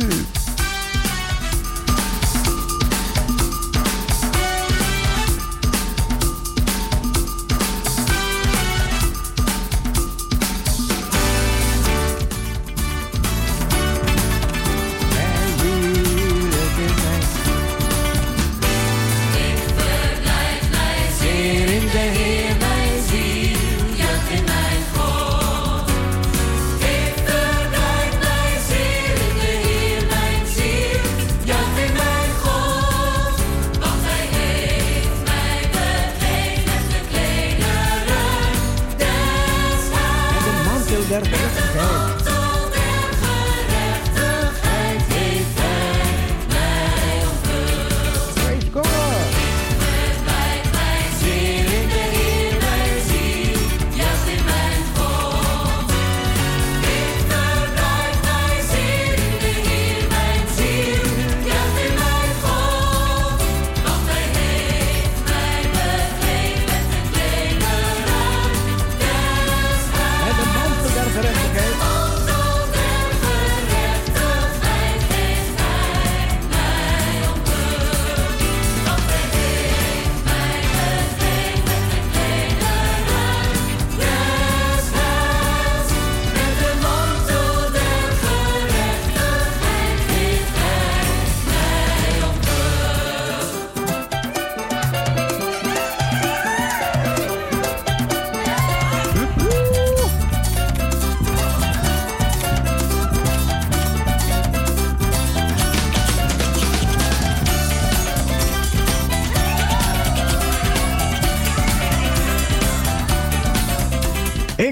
der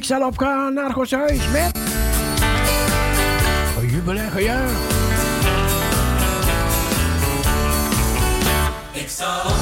Ik zal opgaan naar Gods huis met gejubel en gejuich. Ik zal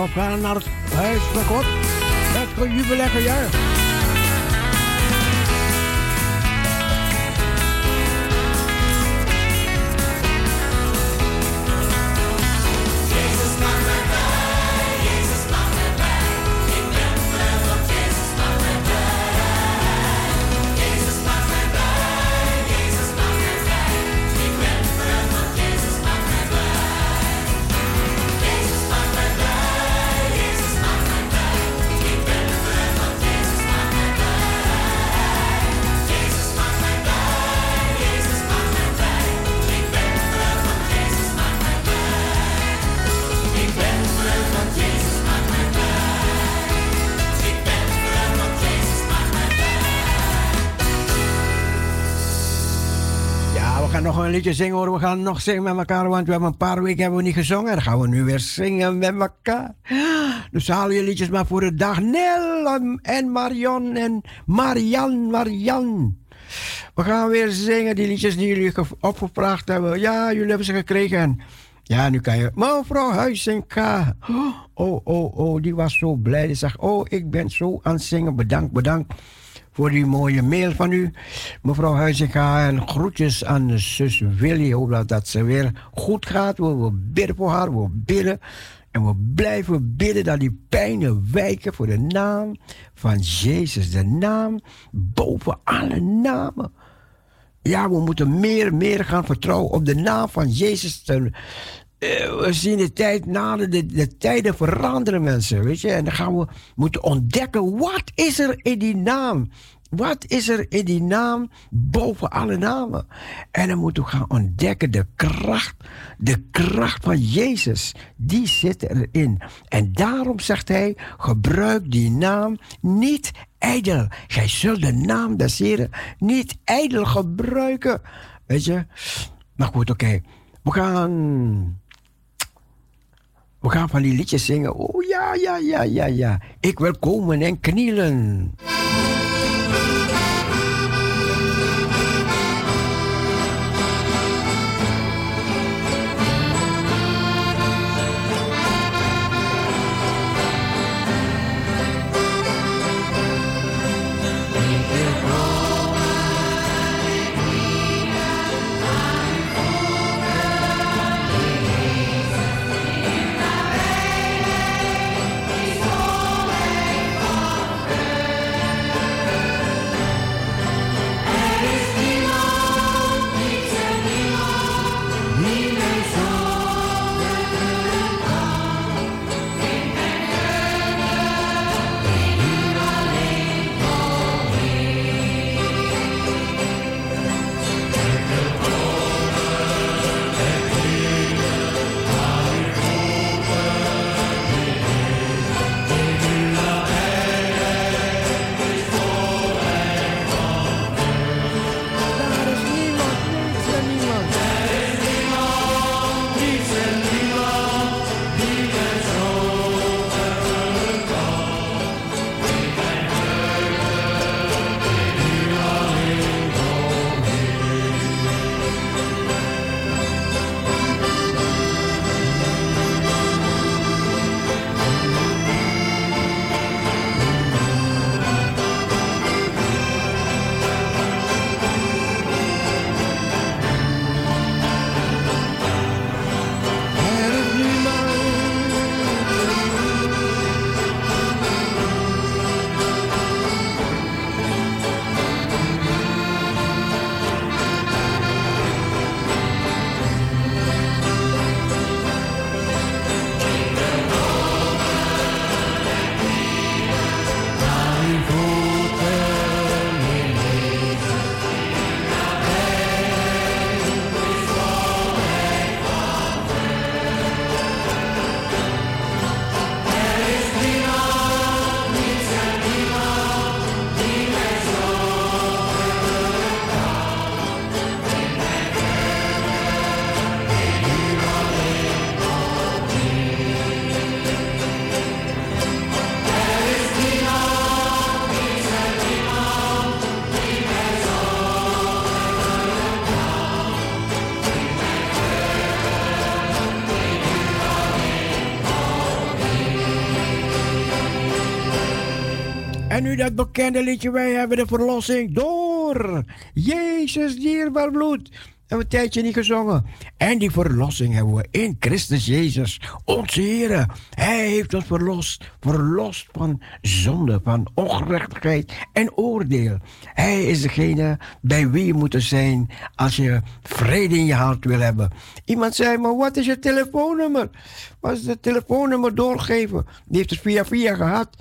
Opgaan, opgaan naar het huis gejuich. We gaan nog zingen met elkaar, want we hebben een paar weken hebben we niet gezongen. Dan gaan we nu weer zingen met elkaar. Dus haal je liedjes maar voor de dag. Nel en Marion en Marian, Marian. We gaan weer zingen die liedjes die jullie ge- opgevraagd hebben. Ja, jullie hebben ze gekregen. En ja, nu kan je. Mevrouw Huizinga. Oh, oh, oh, die was zo blij. Die zegt, oh, ik ben zo aan het zingen. Bedankt, bedankt voor die mooie mail van u. Mevrouw Huizinga, en groetjes aan de zus Willy. Hoop dat, ze weer goed gaat. We, bidden voor haar, we bidden. En we blijven bidden dat die pijnen wijken voor de naam van Jezus. De naam boven alle namen. Ja, we moeten meer, meer gaan vertrouwen op de naam van Jezus. We zien de tijd naderen, de, de tijden veranderen mensen, weet je. En dan gaan we moeten ontdekken, wat is er in die naam? Wat is er in die naam boven alle namen? En dan moeten we gaan ontdekken de kracht, de kracht van Jezus. Die zit erin. En daarom zegt hij, gebruik die naam niet ijdel. Gij zult de naam des Heren niet ijdel gebruiken. Weet je? Maar goed, oké. We gaan... We gaan van die liedjes zingen. Oh ja, ja, ja, ja, ja. Ik wil komen en knielen. Bekende liedje, wij hebben de verlossing door Jezus dierbaar bloed. Hebben we een tijdje niet gezongen. En die verlossing hebben we in Christus Jezus, onze Heer. Hij heeft ons verlost. Verlost van zonde, van ongerechtigheid en oordeel. Hij is degene bij wie je moet zijn als je vrede in je hart wil hebben. Iemand zei, maar wat is je telefoonnummer? Wat is het telefoonnummer doorgeven? Die heeft het via via gehad.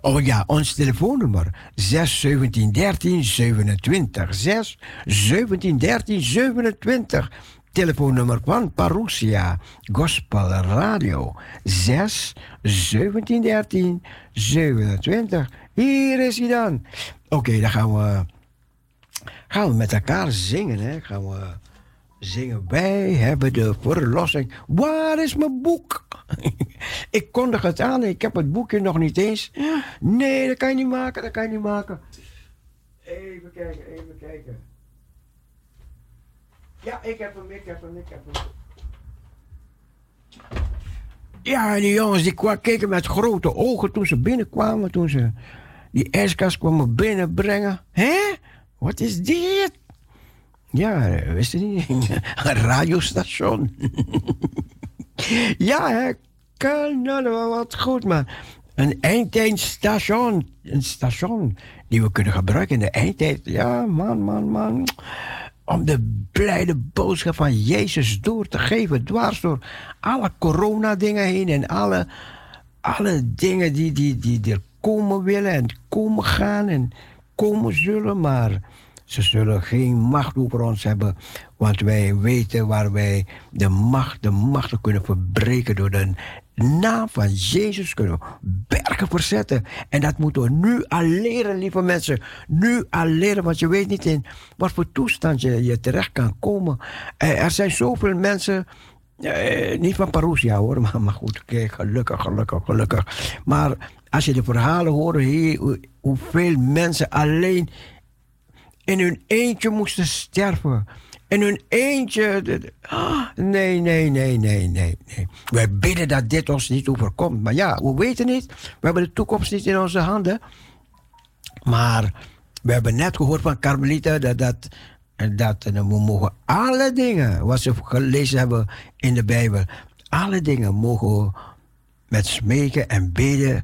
Oh ja, ons telefoonnummer 6 17 13 27. 6 17 13 27. Telefoonnummer van Parousia Gospel Radio 6 17 13 27. Hier is hij dan. Oké, dan gaan we, gaan we met elkaar zingen. Hè? Gaan we zingen. Wij hebben de verlossing. Waar is mijn boek? ik kondig het aan. Ik heb het boekje nog niet eens. Nee, dat kan je niet maken. Dat kan je niet maken. Even kijken, even kijken. Ja, ik heb hem, ik heb hem, ik heb hem. Ja, en die jongens die keken met grote ogen toen ze binnenkwamen. Toen ze die ijskast kwamen binnenbrengen. Hé? Wat is dit? Ja, wist je niet? Een radiostation. ja, hè? Canada, wat goed, man. Een eindtijdstation. Een station die we kunnen gebruiken in de eindtijd. Ja, man, man, man. Om de blijde boodschap van Jezus door te geven. Dwars door alle corona-dingen heen en alle, alle dingen die, die, die er komen willen en komen gaan en komen zullen. Maar ze zullen geen macht over ons hebben. Want wij weten waar wij de macht, de machten kunnen verbreken door de naam van Jezus kunnen bergen verzetten. En dat moeten we nu al leren, lieve mensen. Nu al leren, want je weet niet in wat voor toestand je, je terecht kan komen. Eh, er zijn zoveel mensen. eh, niet van Parousia hoor, maar, maar goed, gelukkig, gelukkig, gelukkig. Maar als je de verhalen hoort, hoeveel mensen alleen in hun eentje moesten sterven. In hun eentje. ah, nee, nee, nee, nee, nee, nee. Wij bidden dat dit ons niet overkomt. Maar ja, we weten niet. We hebben de toekomst niet in onze handen. Maar we hebben net gehoord van Carmelita dat, dat, dat we mogen alle dingen wat ze gelezen hebben in de Bijbel, alle dingen mogen we met smeken en bidden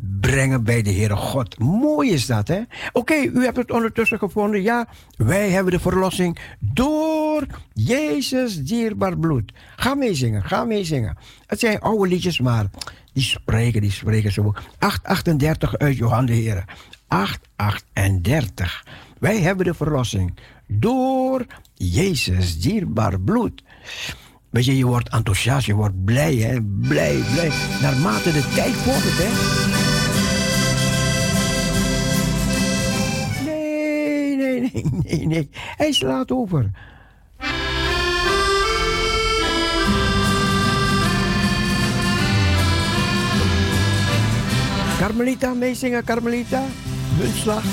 brengen bij de Heere God. Mooi is dat, hè? Oké, u hebt het ondertussen gevonden. Ja, wij hebben de verlossing door Jezus dierbaar bloed. Ga meezingen, ga meezingen. Het zijn oude liedjes, maar die spreken, die spreken zo. 838 uit Johan de Heere. 838. Wij hebben de verlossing door Jezus dierbaar bloed. Weet je, je wordt enthousiast, je wordt blij, hè? Blij, blij. Naarmate de tijd vordert, hè? Nee, nee, nee, nee, nee. Hij slaat over. Carmelita, meezingen, Carmelita. Muntslag. Door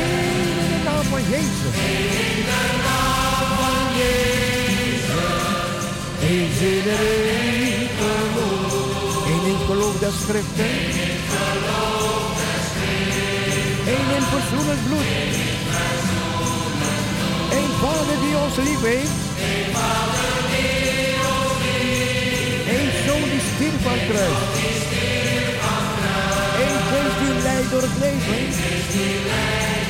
In de naam van Jezus. In de naam van Jezus. Eens iedereen geloof. Eén in geloof der schriften. Eén in verzoenend bloed. Eén vader die ons lief heeft. Eén zoon die stierf het kruis. Eén geest die leidt door het leven.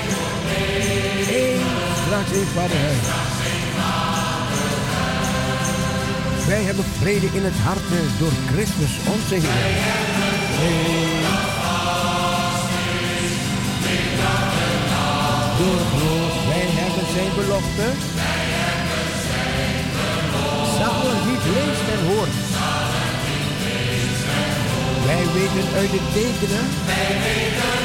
Eén in vaderhuis. Wij hebben vrede in het hart eh, door Christus onze Heer. Door geloof, wij hebben zijn belofte. Zalig niet leest en hoort. Wij weten uit het tekenen. Wij weten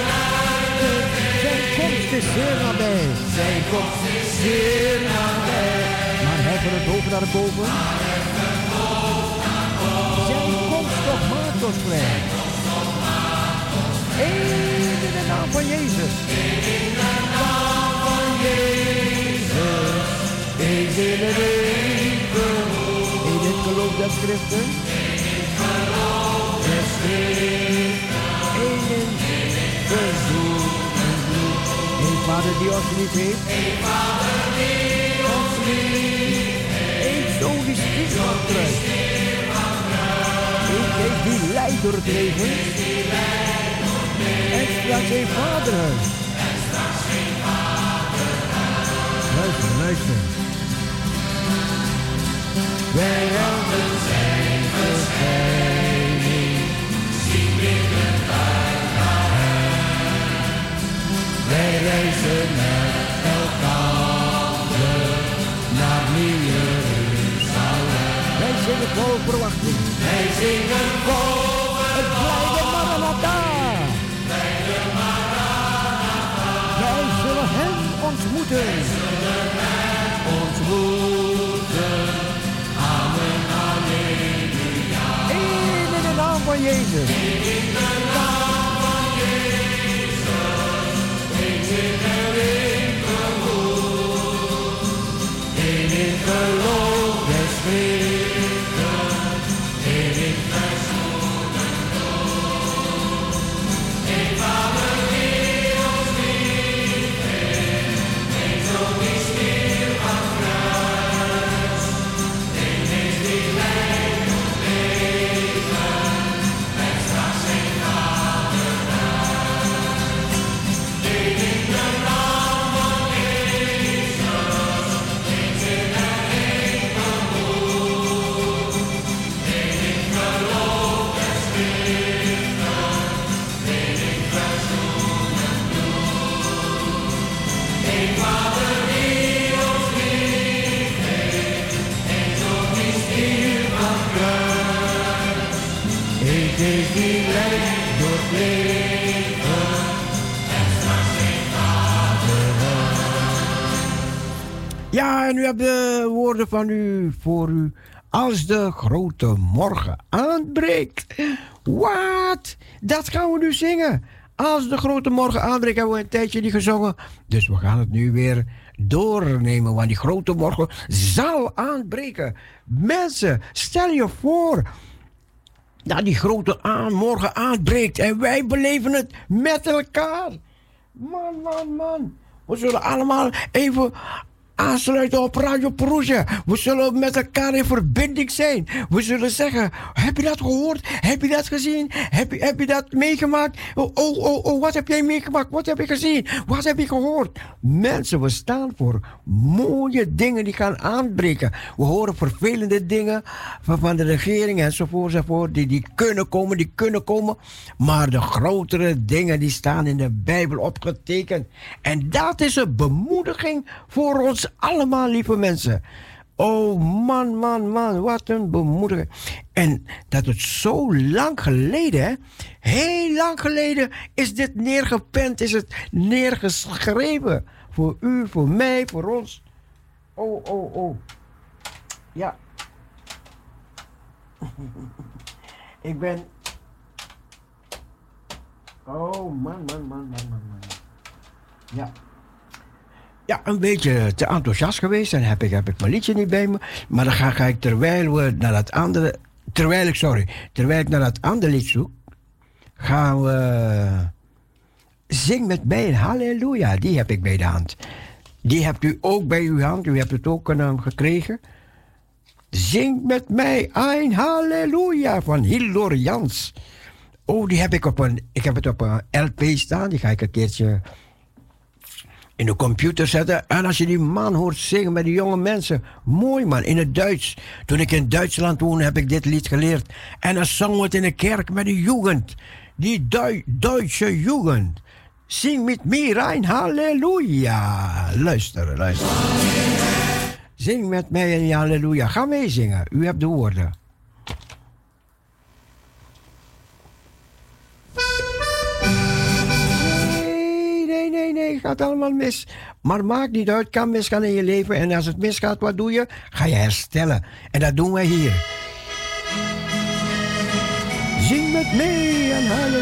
Zijn komst is zeer nabij. Zijn komst is zeer nabij. Maar heffen het hoofd naar boven. Zijn komst toch maakt ons vrij. Eén in de naam van Jezus. in de naam van Jezus. Eens in het leven. In het geloof der schriften. Der schriften. Eén in verzoek bloed. Eén vader die ons lief heeft. Eén vader die ons lief Eén zoon die stierf van het kruis. Eén geest die leidt door het leven. En straks zijn vaderhuis. Luister, luister. Wij helpen Wij reizen met elkaar naar Jeruzalem. Wij zingen vol verwachting. Wij zingen vol het blijde Maranatha. Wij zullen hem ontmoeten. Ontmoeten. Amen, halleluja. Eén in de naam van Jezus. in de naam van Jezus. Eén in erin geloof. Eén in van u voor u. Als de grote morgen aanbreekt. Wat? Dat gaan we nu zingen. Als de grote morgen aanbreekt, hebben we een tijdje niet gezongen. Dus we gaan het nu weer doornemen, want die grote morgen zal aanbreken. Mensen, stel je voor dat die grote aan, morgen aanbreekt en wij beleven het met elkaar. Man, man, man. We zullen allemaal even aansluiten op Radio Perusia. We zullen met elkaar in verbinding zijn. We zullen zeggen, heb je dat gehoord? Heb je dat gezien? Heb je, heb je dat meegemaakt? Oh, oh, oh, oh, wat heb jij meegemaakt? Wat heb je gezien? Wat heb je gehoord? Mensen, we staan voor mooie dingen die gaan aanbreken. We horen vervelende dingen van, van de regering enzovoort, enzovoort. Die, die kunnen komen, die kunnen komen. Maar de grotere dingen die staan in de Bijbel opgetekend. En dat is een bemoediging voor ons allemaal, lieve mensen. Oh man, man, man, wat een bemoediging. En dat het zo lang geleden, heel lang geleden, is dit neergepend, is het neergeschreven. Voor u, voor mij, voor ons. Oh, oh, oh. Ja. Ik ben. Oh man, man, man, man, man, man. Ja ja, een beetje te enthousiast geweest. En heb ik, heb ik mijn liedje niet bij me. Maar dan ga, ik terwijl we naar dat andere. Terwijl ik, sorry. Terwijl ik naar dat andere lied zoek. Gaan we. Zing met mij halleluja. Die heb ik bij de hand. Die hebt u ook bij uw hand. U hebt het ook uh, gekregen. Zing met mij een halleluja van Hildur Jans. Oh, die heb ik op een. Ik heb het op een LP staan. Die ga ik een keertje in de computer zetten. En als je die man hoort zingen met die jonge mensen. Mooi man, in het Duits. Toen ik in Duitsland woonde, heb ik dit lied geleerd. En dan zong het in de kerk met de jugend. Die Dui Duitse jugend. Zing met mij rein, halleluja. Luister, luister. Zing met mij een halleluja. Ga meezingen, u hebt de woorden. gaat allemaal mis. Maar maakt niet uit, kan misgaan in je leven. En als het misgaat, wat doe je? Ga je herstellen. En dat doen wij hier. Zing met mee en huilen.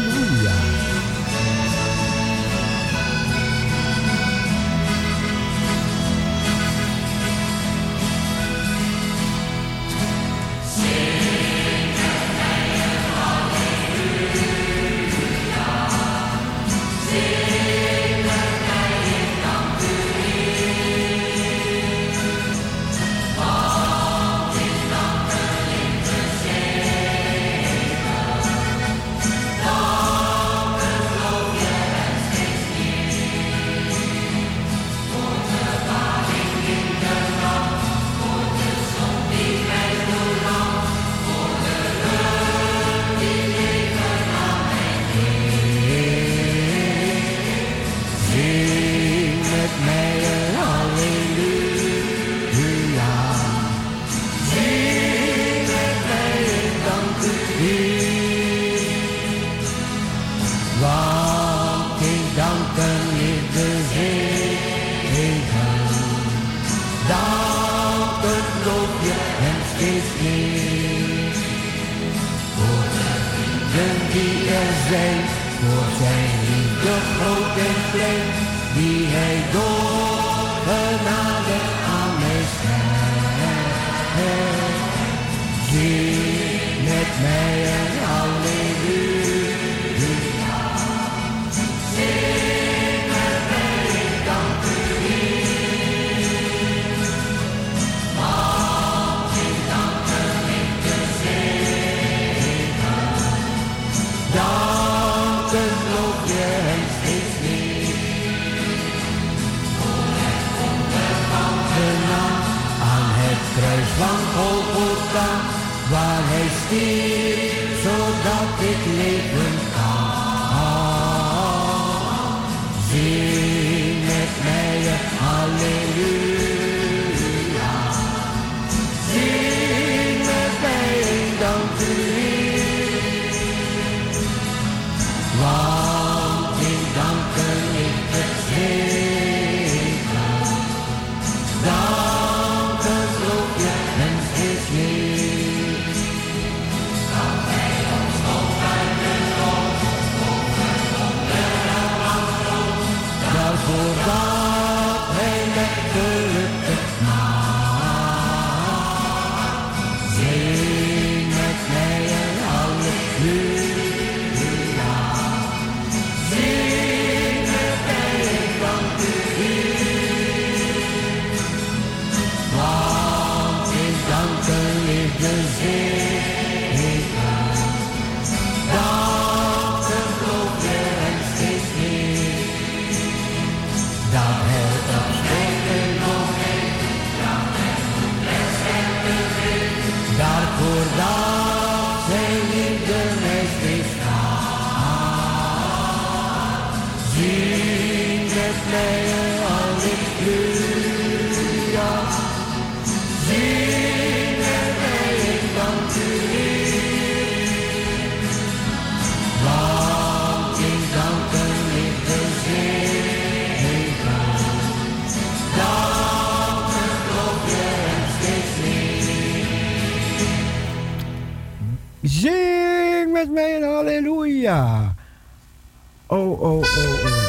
met mij en halleluja. Oh, oh, oh, oh.